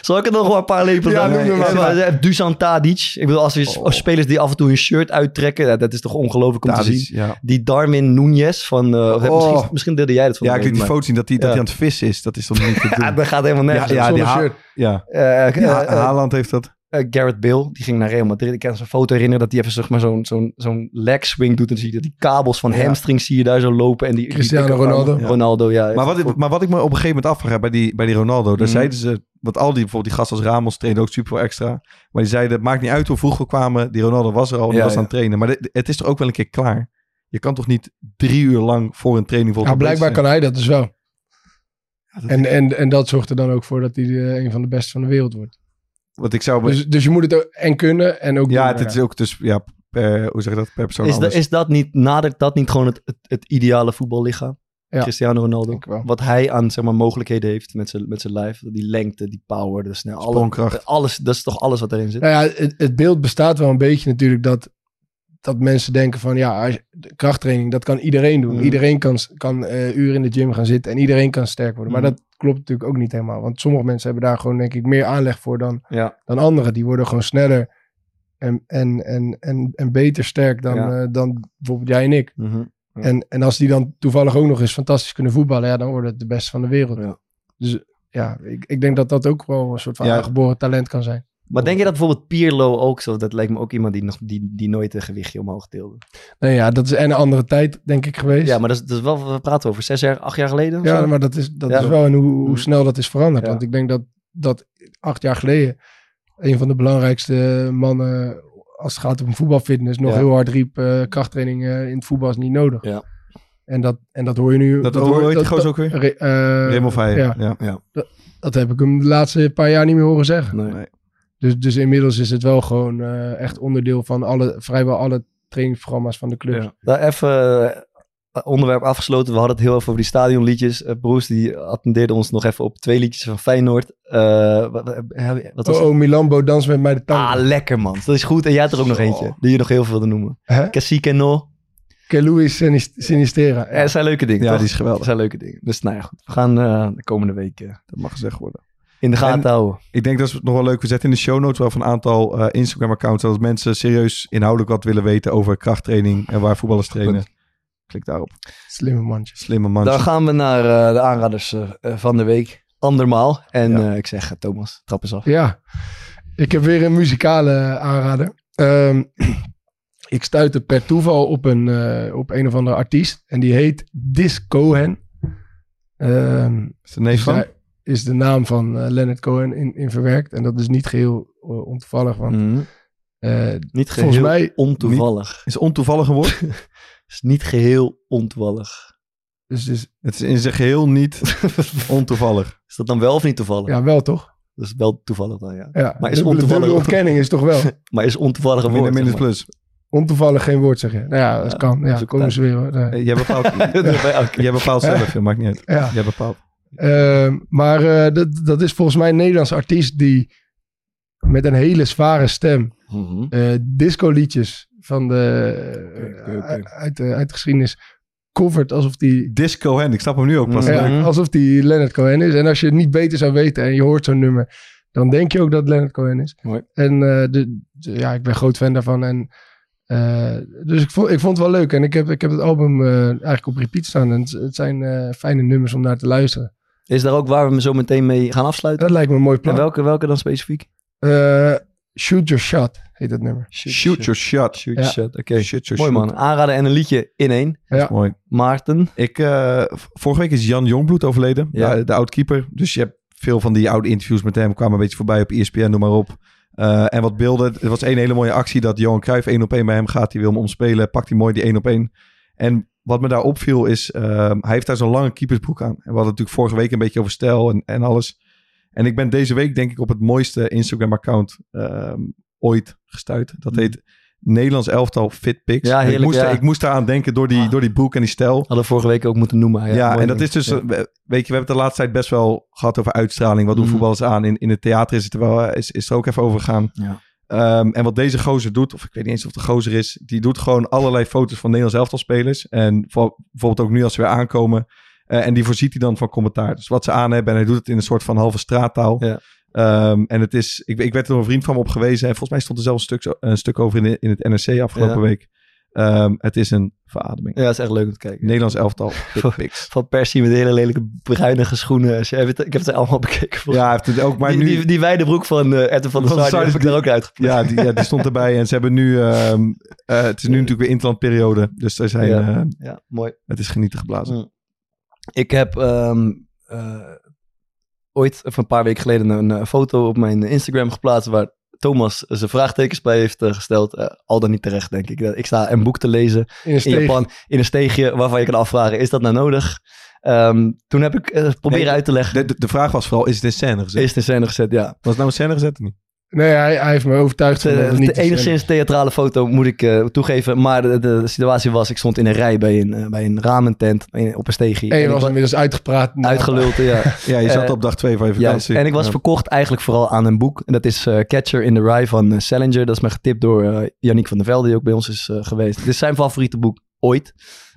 Zal ik er nog wel een paar lepels Ja, aan? er eh, Dusan Tadic. Ik bedoel, als we Oh. spelers die af en toe hun shirt uittrekken, dat is toch ongelooflijk om te zien. ja. Die Darwin Nunez van... eh, Oh. misschien, misschien deelde jij dat van Ja, ik liet die foto zien dat hij, Ja. aan het vissen is. Dat is toch niet te doen? Ja, dat gaat helemaal nergens. Ja, ja, die Zonder ha- shirt. ja. Ja, eh, Haaland heeft dat. Eh, Garrett Bale, die ging naar Real Madrid. Ik kan me een foto herinneren dat hij even zeg maar, zo'n zo'n zo'n leg swing doet. En dan zie je dat die kabels van Ja. hamstrings zie je daar zo lopen. En die, die Cristiano armen. Ronaldo. Ronaldo, ja. Maar wat, ik, maar wat ik me op een gegeven moment afvraag bij die, bij die Ronaldo, daar Mhm. zeiden ze, want al die, bijvoorbeeld die gasten als Ramos trainen ook super veel extra. Maar die zeiden, het maakt niet uit hoe vroeg we kwamen, die Ronaldo was er al, die Ja, was ja. aan het trainen. Maar dit- het is toch ook wel een keer klaar? Je kan toch niet drie uur lang voor een training Ja, blijkbaar kan hij dat dus wel. dat- En, en, en dat zorgt er dan ook voor dat hij eh, een van de beste van de wereld wordt. Want ik zou... Dus, dus je moet het ook en kunnen en ook ja, doen. het is ook dus, ja, per, hoe zeg je dat, per persoon Is, is dat niet, nadert dat niet gewoon het, het, het ideale voetballichaam? Ja. Cristiano Ronaldo. Denk ik wel. Wat hij aan zeg maar, mogelijkheden heeft met zijn, met zijn lijf. Die lengte, die power, de snel, alle, alles, dat is toch alles wat erin zit? Nou ja, het, het beeld bestaat wel een beetje natuurlijk dat, dat mensen denken van ja, als krachttraining, dat kan iedereen doen. Mhm. Iedereen kan, kan eh, uren in de gym gaan zitten en iedereen kan sterk worden. Maar Mhm. dat klopt natuurlijk ook niet helemaal. Want sommige mensen hebben daar gewoon denk ik meer aanleg voor dan, Ja. dan anderen. Die worden gewoon sneller en, en, en, en, en beter sterk dan, Ja. eh, dan bijvoorbeeld jij en ik. Mhm. Ja. En, en als die dan toevallig ook nog eens fantastisch kunnen voetballen, ja, dan worden het de beste van de wereld. Ja. Dus ja, ik, ik denk dat dat ook wel een soort van aangeboren talent kan zijn. Maar denk je dat bijvoorbeeld Pierlo ook zo? Dat lijkt me ook iemand die, nog, die, die nooit een gewichtje omhoog tilde. Nee, ja, dat is en een andere tijd, denk ik, geweest. Ja, maar dat is, dat is wel, we praten over zes jaar, acht jaar geleden. Ja, zo? maar dat is, dat Ja. is wel en hoe, hoe Mm. snel dat is veranderd. Ja. Want ik denk dat, dat acht jaar geleden een van de belangrijkste mannen, als het gaat om voetbalfitness, nog Ja. heel hard riep, eh, krachttraining eh, in het voetbal is niet nodig. Ja. En dat, en dat hoor je nu. Dat, hoor- hoe heet die gozer ook weer? Re- eh, Raymond Veijer. ja. Ja. Dat heb ik hem de laatste paar jaar niet meer horen zeggen. Nee. Nee. Dus, dus inmiddels is het wel gewoon eh, echt onderdeel van alle, vrijwel alle trainingsprogramma's van de clubs. Ja. Daar even eh, onderwerp afgesloten. We hadden het heel even over die stadionliedjes. Eh Broes die attendeerde ons nog even op twee liedjes van Feyenoord. Eh, wat, wat- was Oh, oh, Milambo, dans met mij de tango. Ah, lekker man. Dat is goed. En jij hebt er ook nog eentje. Die je nog heel veel wilde noemen. Hè? Cacique No. Que Luis Sinistera. Ja, dat zijn leuke dingen. Ja, toch? die is geweldig. Dat zijn leuke dingen. Dus nou ja, goed. We gaan eh, de komende week eh, Dat mag gezegd worden. In de gaten En- houden. Ik denk dat is nog wel leuk. We zetten in de show notes wel van een aantal eh, Instagram-accounts. Dat mensen serieus inhoudelijk wat willen weten over krachttraining en waar voetballers trainen. Klik daarop. Slimme mandje. Slimme man. Dan gaan we naar eh, de aanraders eh, van de week. Andermaal. En Ja. eh, ik zeg, Thomas, trap eens af. Ja, ik heb weer een muzikale aanrader. Ehm, ik stuitte per toeval op een, eh, op een of andere artiest. En die heet Dis Cohen. Ehm, Is de neef van? Is de naam van eh, Leonard Cohen in, in verwerkt. En dat is niet geheel uh, ontoevallig. Want eh, Niet geheel volgens mij... ontoevallig. Is ontoevallig een woord? is niet geheel ontoevallig. Dus, dus, Het is in zijn geheel niet ontoevallig. Is dat dan wel of niet toevallig? ja, wel toch? Dat is wel toevallig dan, ja. Ja, Maar is dubbele- ontoevallig- dubbele ontkenning is toch wel Maar is ontoevallig een woord? minus plus. ontoevallig geen woord zeggen. Nou ja, dat Ja, kan. Ja, komen ze weer. hoor. Jij bepaalt, jij bepaalt zelf, maakt niet uit. Ja. Jij bepaalt. Ehm, maar eh, dat, dat is volgens mij een Nederlandse artiest die met een hele zware stem Mhm. eh disco liedjes van de. Uit, de, uit de geschiedenis covert alsof die, Disco Hand, ik snap hem nu ook pas. Mhm. ja, alsof die Leonard Cohen is. En als je het niet beter zou weten en je hoort zo'n nummer, dan denk je ook dat het Leonard Cohen is. Mooi. En eh, de, de- ja, ik ben groot fan daarvan. En, eh, dus ik vond, ik vond het wel leuk. En ik heb, ik heb het album eh, eigenlijk op repeat staan. En het, het zijn eh, fijne nummers om naar te luisteren. Is daar ook waar we zo meteen mee gaan afsluiten? Dat lijkt me een mooi plan. En welke, welke dan specifiek? Eh, Shoot Your Shot heet dat nummer. Shoot your shot. Shoot Ja. your shot. Oké. Shoot your Mooi shot. man. Aanraden en een liedje in één. Ja. Mooi. Maarten. Ik, eh, v- vorige week is Jan Jongbloed overleden, Ja. de, de oud-keeper. Dus je hebt veel van die oude interviews met hem, kwamen een beetje voorbij op ESPN, noem maar op. Eh, en wat beelden. Er was één hele mooie actie dat Johan Cruijff één op één bij hem gaat. Die wil hem omspelen, pakt hij mooi die één op één. En wat me daar opviel is, ehm, hij heeft daar zo'n lange keepersbroek aan. En we hadden het natuurlijk vorige week een beetje over stijl en, en alles. En ik ben deze week denk ik op het mooiste Instagram-account ehm, ooit gestuurd. Dat heet Nederlands elftal Fit. Ja, ik, moest, ja. ik moest daaraan denken door die, Ah. door die broek en die stijl. Hadden we vorige week ook moeten noemen. Ja, Ja, en dat ding. is dus, Ja. weet je, we hebben het de laatste tijd best wel gehad over uitstraling. Wat doen Mhm. voetballers aan? In, in het theater is het er wel, is, is er ook even over gegaan. Ja. Ehm, en wat deze gozer doet, of ik weet niet eens of de gozer is, die doet gewoon allerlei foto's van Nederlands elftalspelers. En voor- bijvoorbeeld ook nu als ze weer aankomen. Eh, en die voorziet hij dan van commentaar. Dus wat ze aan hebben. En hij doet het in een soort van halve straattaal. Ja. Ehm, en het is, ik, ik werd er door een vriend van me op gewezen. En volgens mij stond er zelfs een stuk, een stuk over in, in het NRC afgelopen Ja. week. Ehm, het is een verademing. ja, dat is echt leuk om te kijken. Nederlands elftal. Van Persie met hele lelijke bruinige schoenen. Ik heb het allemaal bekeken. volgens Ja, hij heeft het ook. Maar die, nu, die, die wijde broek van uh, van de Sar, heb ik er ook uitgepakt. Ja, die, ja, die stond erbij. En ze hebben nu... ehm, eh, het is nu natuurlijk weer interlandperiode. Dus er zijn, Ja. eh, Ja, mooi. het is genieten geblazen. Mm. Ik heb ehm, eh, ooit, een paar weken geleden, een eh, foto op mijn Instagram geplaatst waar Thomas zijn vraagtekens bij heeft eh, gesteld. Eh, al dan niet terecht, denk ik. Ik sta een boek te lezen In een in. Japan in een steegje waarvan je kan afvragen, is dat nou nodig? Ehm, toen heb ik eh, proberen Nee, uit te leggen. De, de, de vraag was vooral, is het in scène gezet? Is het in scène gezet, ja. Was het nou in scène gezet of niet? Nee, hij, hij heeft me overtuigd. van dat het De, niet de is. enigszins theatrale foto moet ik eh, toegeven. Maar de, de situatie was, ik stond in een rij bij een, eh, bij een ramentent in- op een steegje. En je was wa- inmiddels uitgepraat. uitgeluld, ja. Ja, je zat Eh, op dag twee van je Ja, vakantie. en ik was Ja. verkocht eigenlijk vooral aan een boek. En dat is eh, Catcher in the Rye van eh, Salinger. Dat is mij getipt door eh Yannick van der Velde, die ook bij ons is eh, geweest. Het is zijn favoriete boek ooit.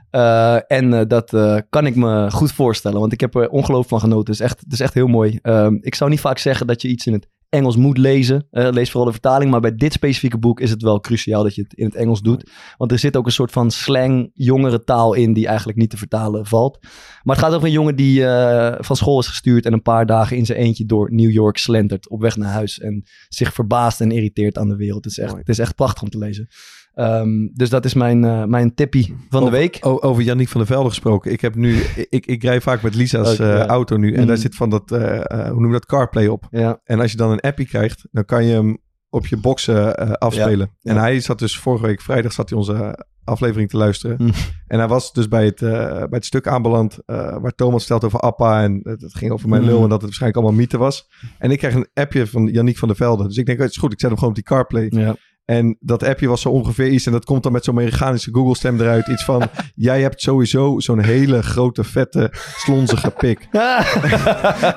Eh, en eh, dat eh, kan ik me goed voorstellen, want ik heb er ongelooflijk van genoten. Het is echt, het is echt heel mooi. Ehm, ik zou niet vaak zeggen dat je iets in het Engels moet lezen. Lees vooral de vertaling, maar bij dit specifieke boek is het wel cruciaal dat je het in het Engels doet. Want er zit ook een soort van slang, jongere taal in die eigenlijk niet te vertalen valt. Maar het gaat over een jongen die eh, van school is gestuurd en een paar dagen in zijn eentje door New York slentert op weg naar huis. En zich verbaast en irriteert aan de wereld. Het is echt, het is echt prachtig om te lezen. Ehm, dus dat is mijn, eh, mijn tippie van de week. Over Janniek van der Velde gesproken. Ik heb nu, ik, ik rij vaak met Lisa's eh, ja. auto nu. En Mhm. daar zit van dat, eh, hoe noem je dat, CarPlay op. Ja, En als je dan een appie krijgt, dan kan je hem op je boxen afspelen. Ja. En hij zat dus vorige week vrijdag zat hij onze aflevering te luisteren. Hm. En hij was dus bij het, bij het stuk aanbeland waar Thomas stelt over Appa. En het, ging over mijn Hm. lul en dat het waarschijnlijk allemaal mythe was. En ik krijg een appje van Yannick van der Velde. Dus ik denk, oh, het is goed, ik zet hem gewoon op die CarPlay. ja. En dat appje was zo ongeveer iets. En dat komt dan met zo'n mechanische Google stem eruit. Iets van, jij hebt sowieso zo'n hele grote, vette, slonzige pik.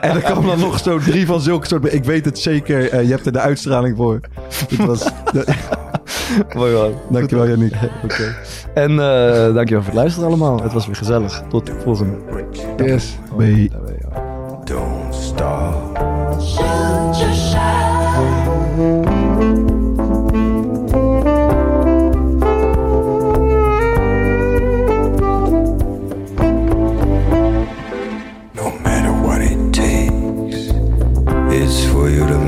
En er kwam dan nog zo drie van zulke soort... Ik weet het zeker, eh, je hebt er de uitstraling voor. Het was, Mooi man. dankjewel Yannick. Oké. En eh, dankjewel voor het luisteren allemaal. Het was weer gezellig. Tot de volgende. Yes. Bye. Don't stop. It's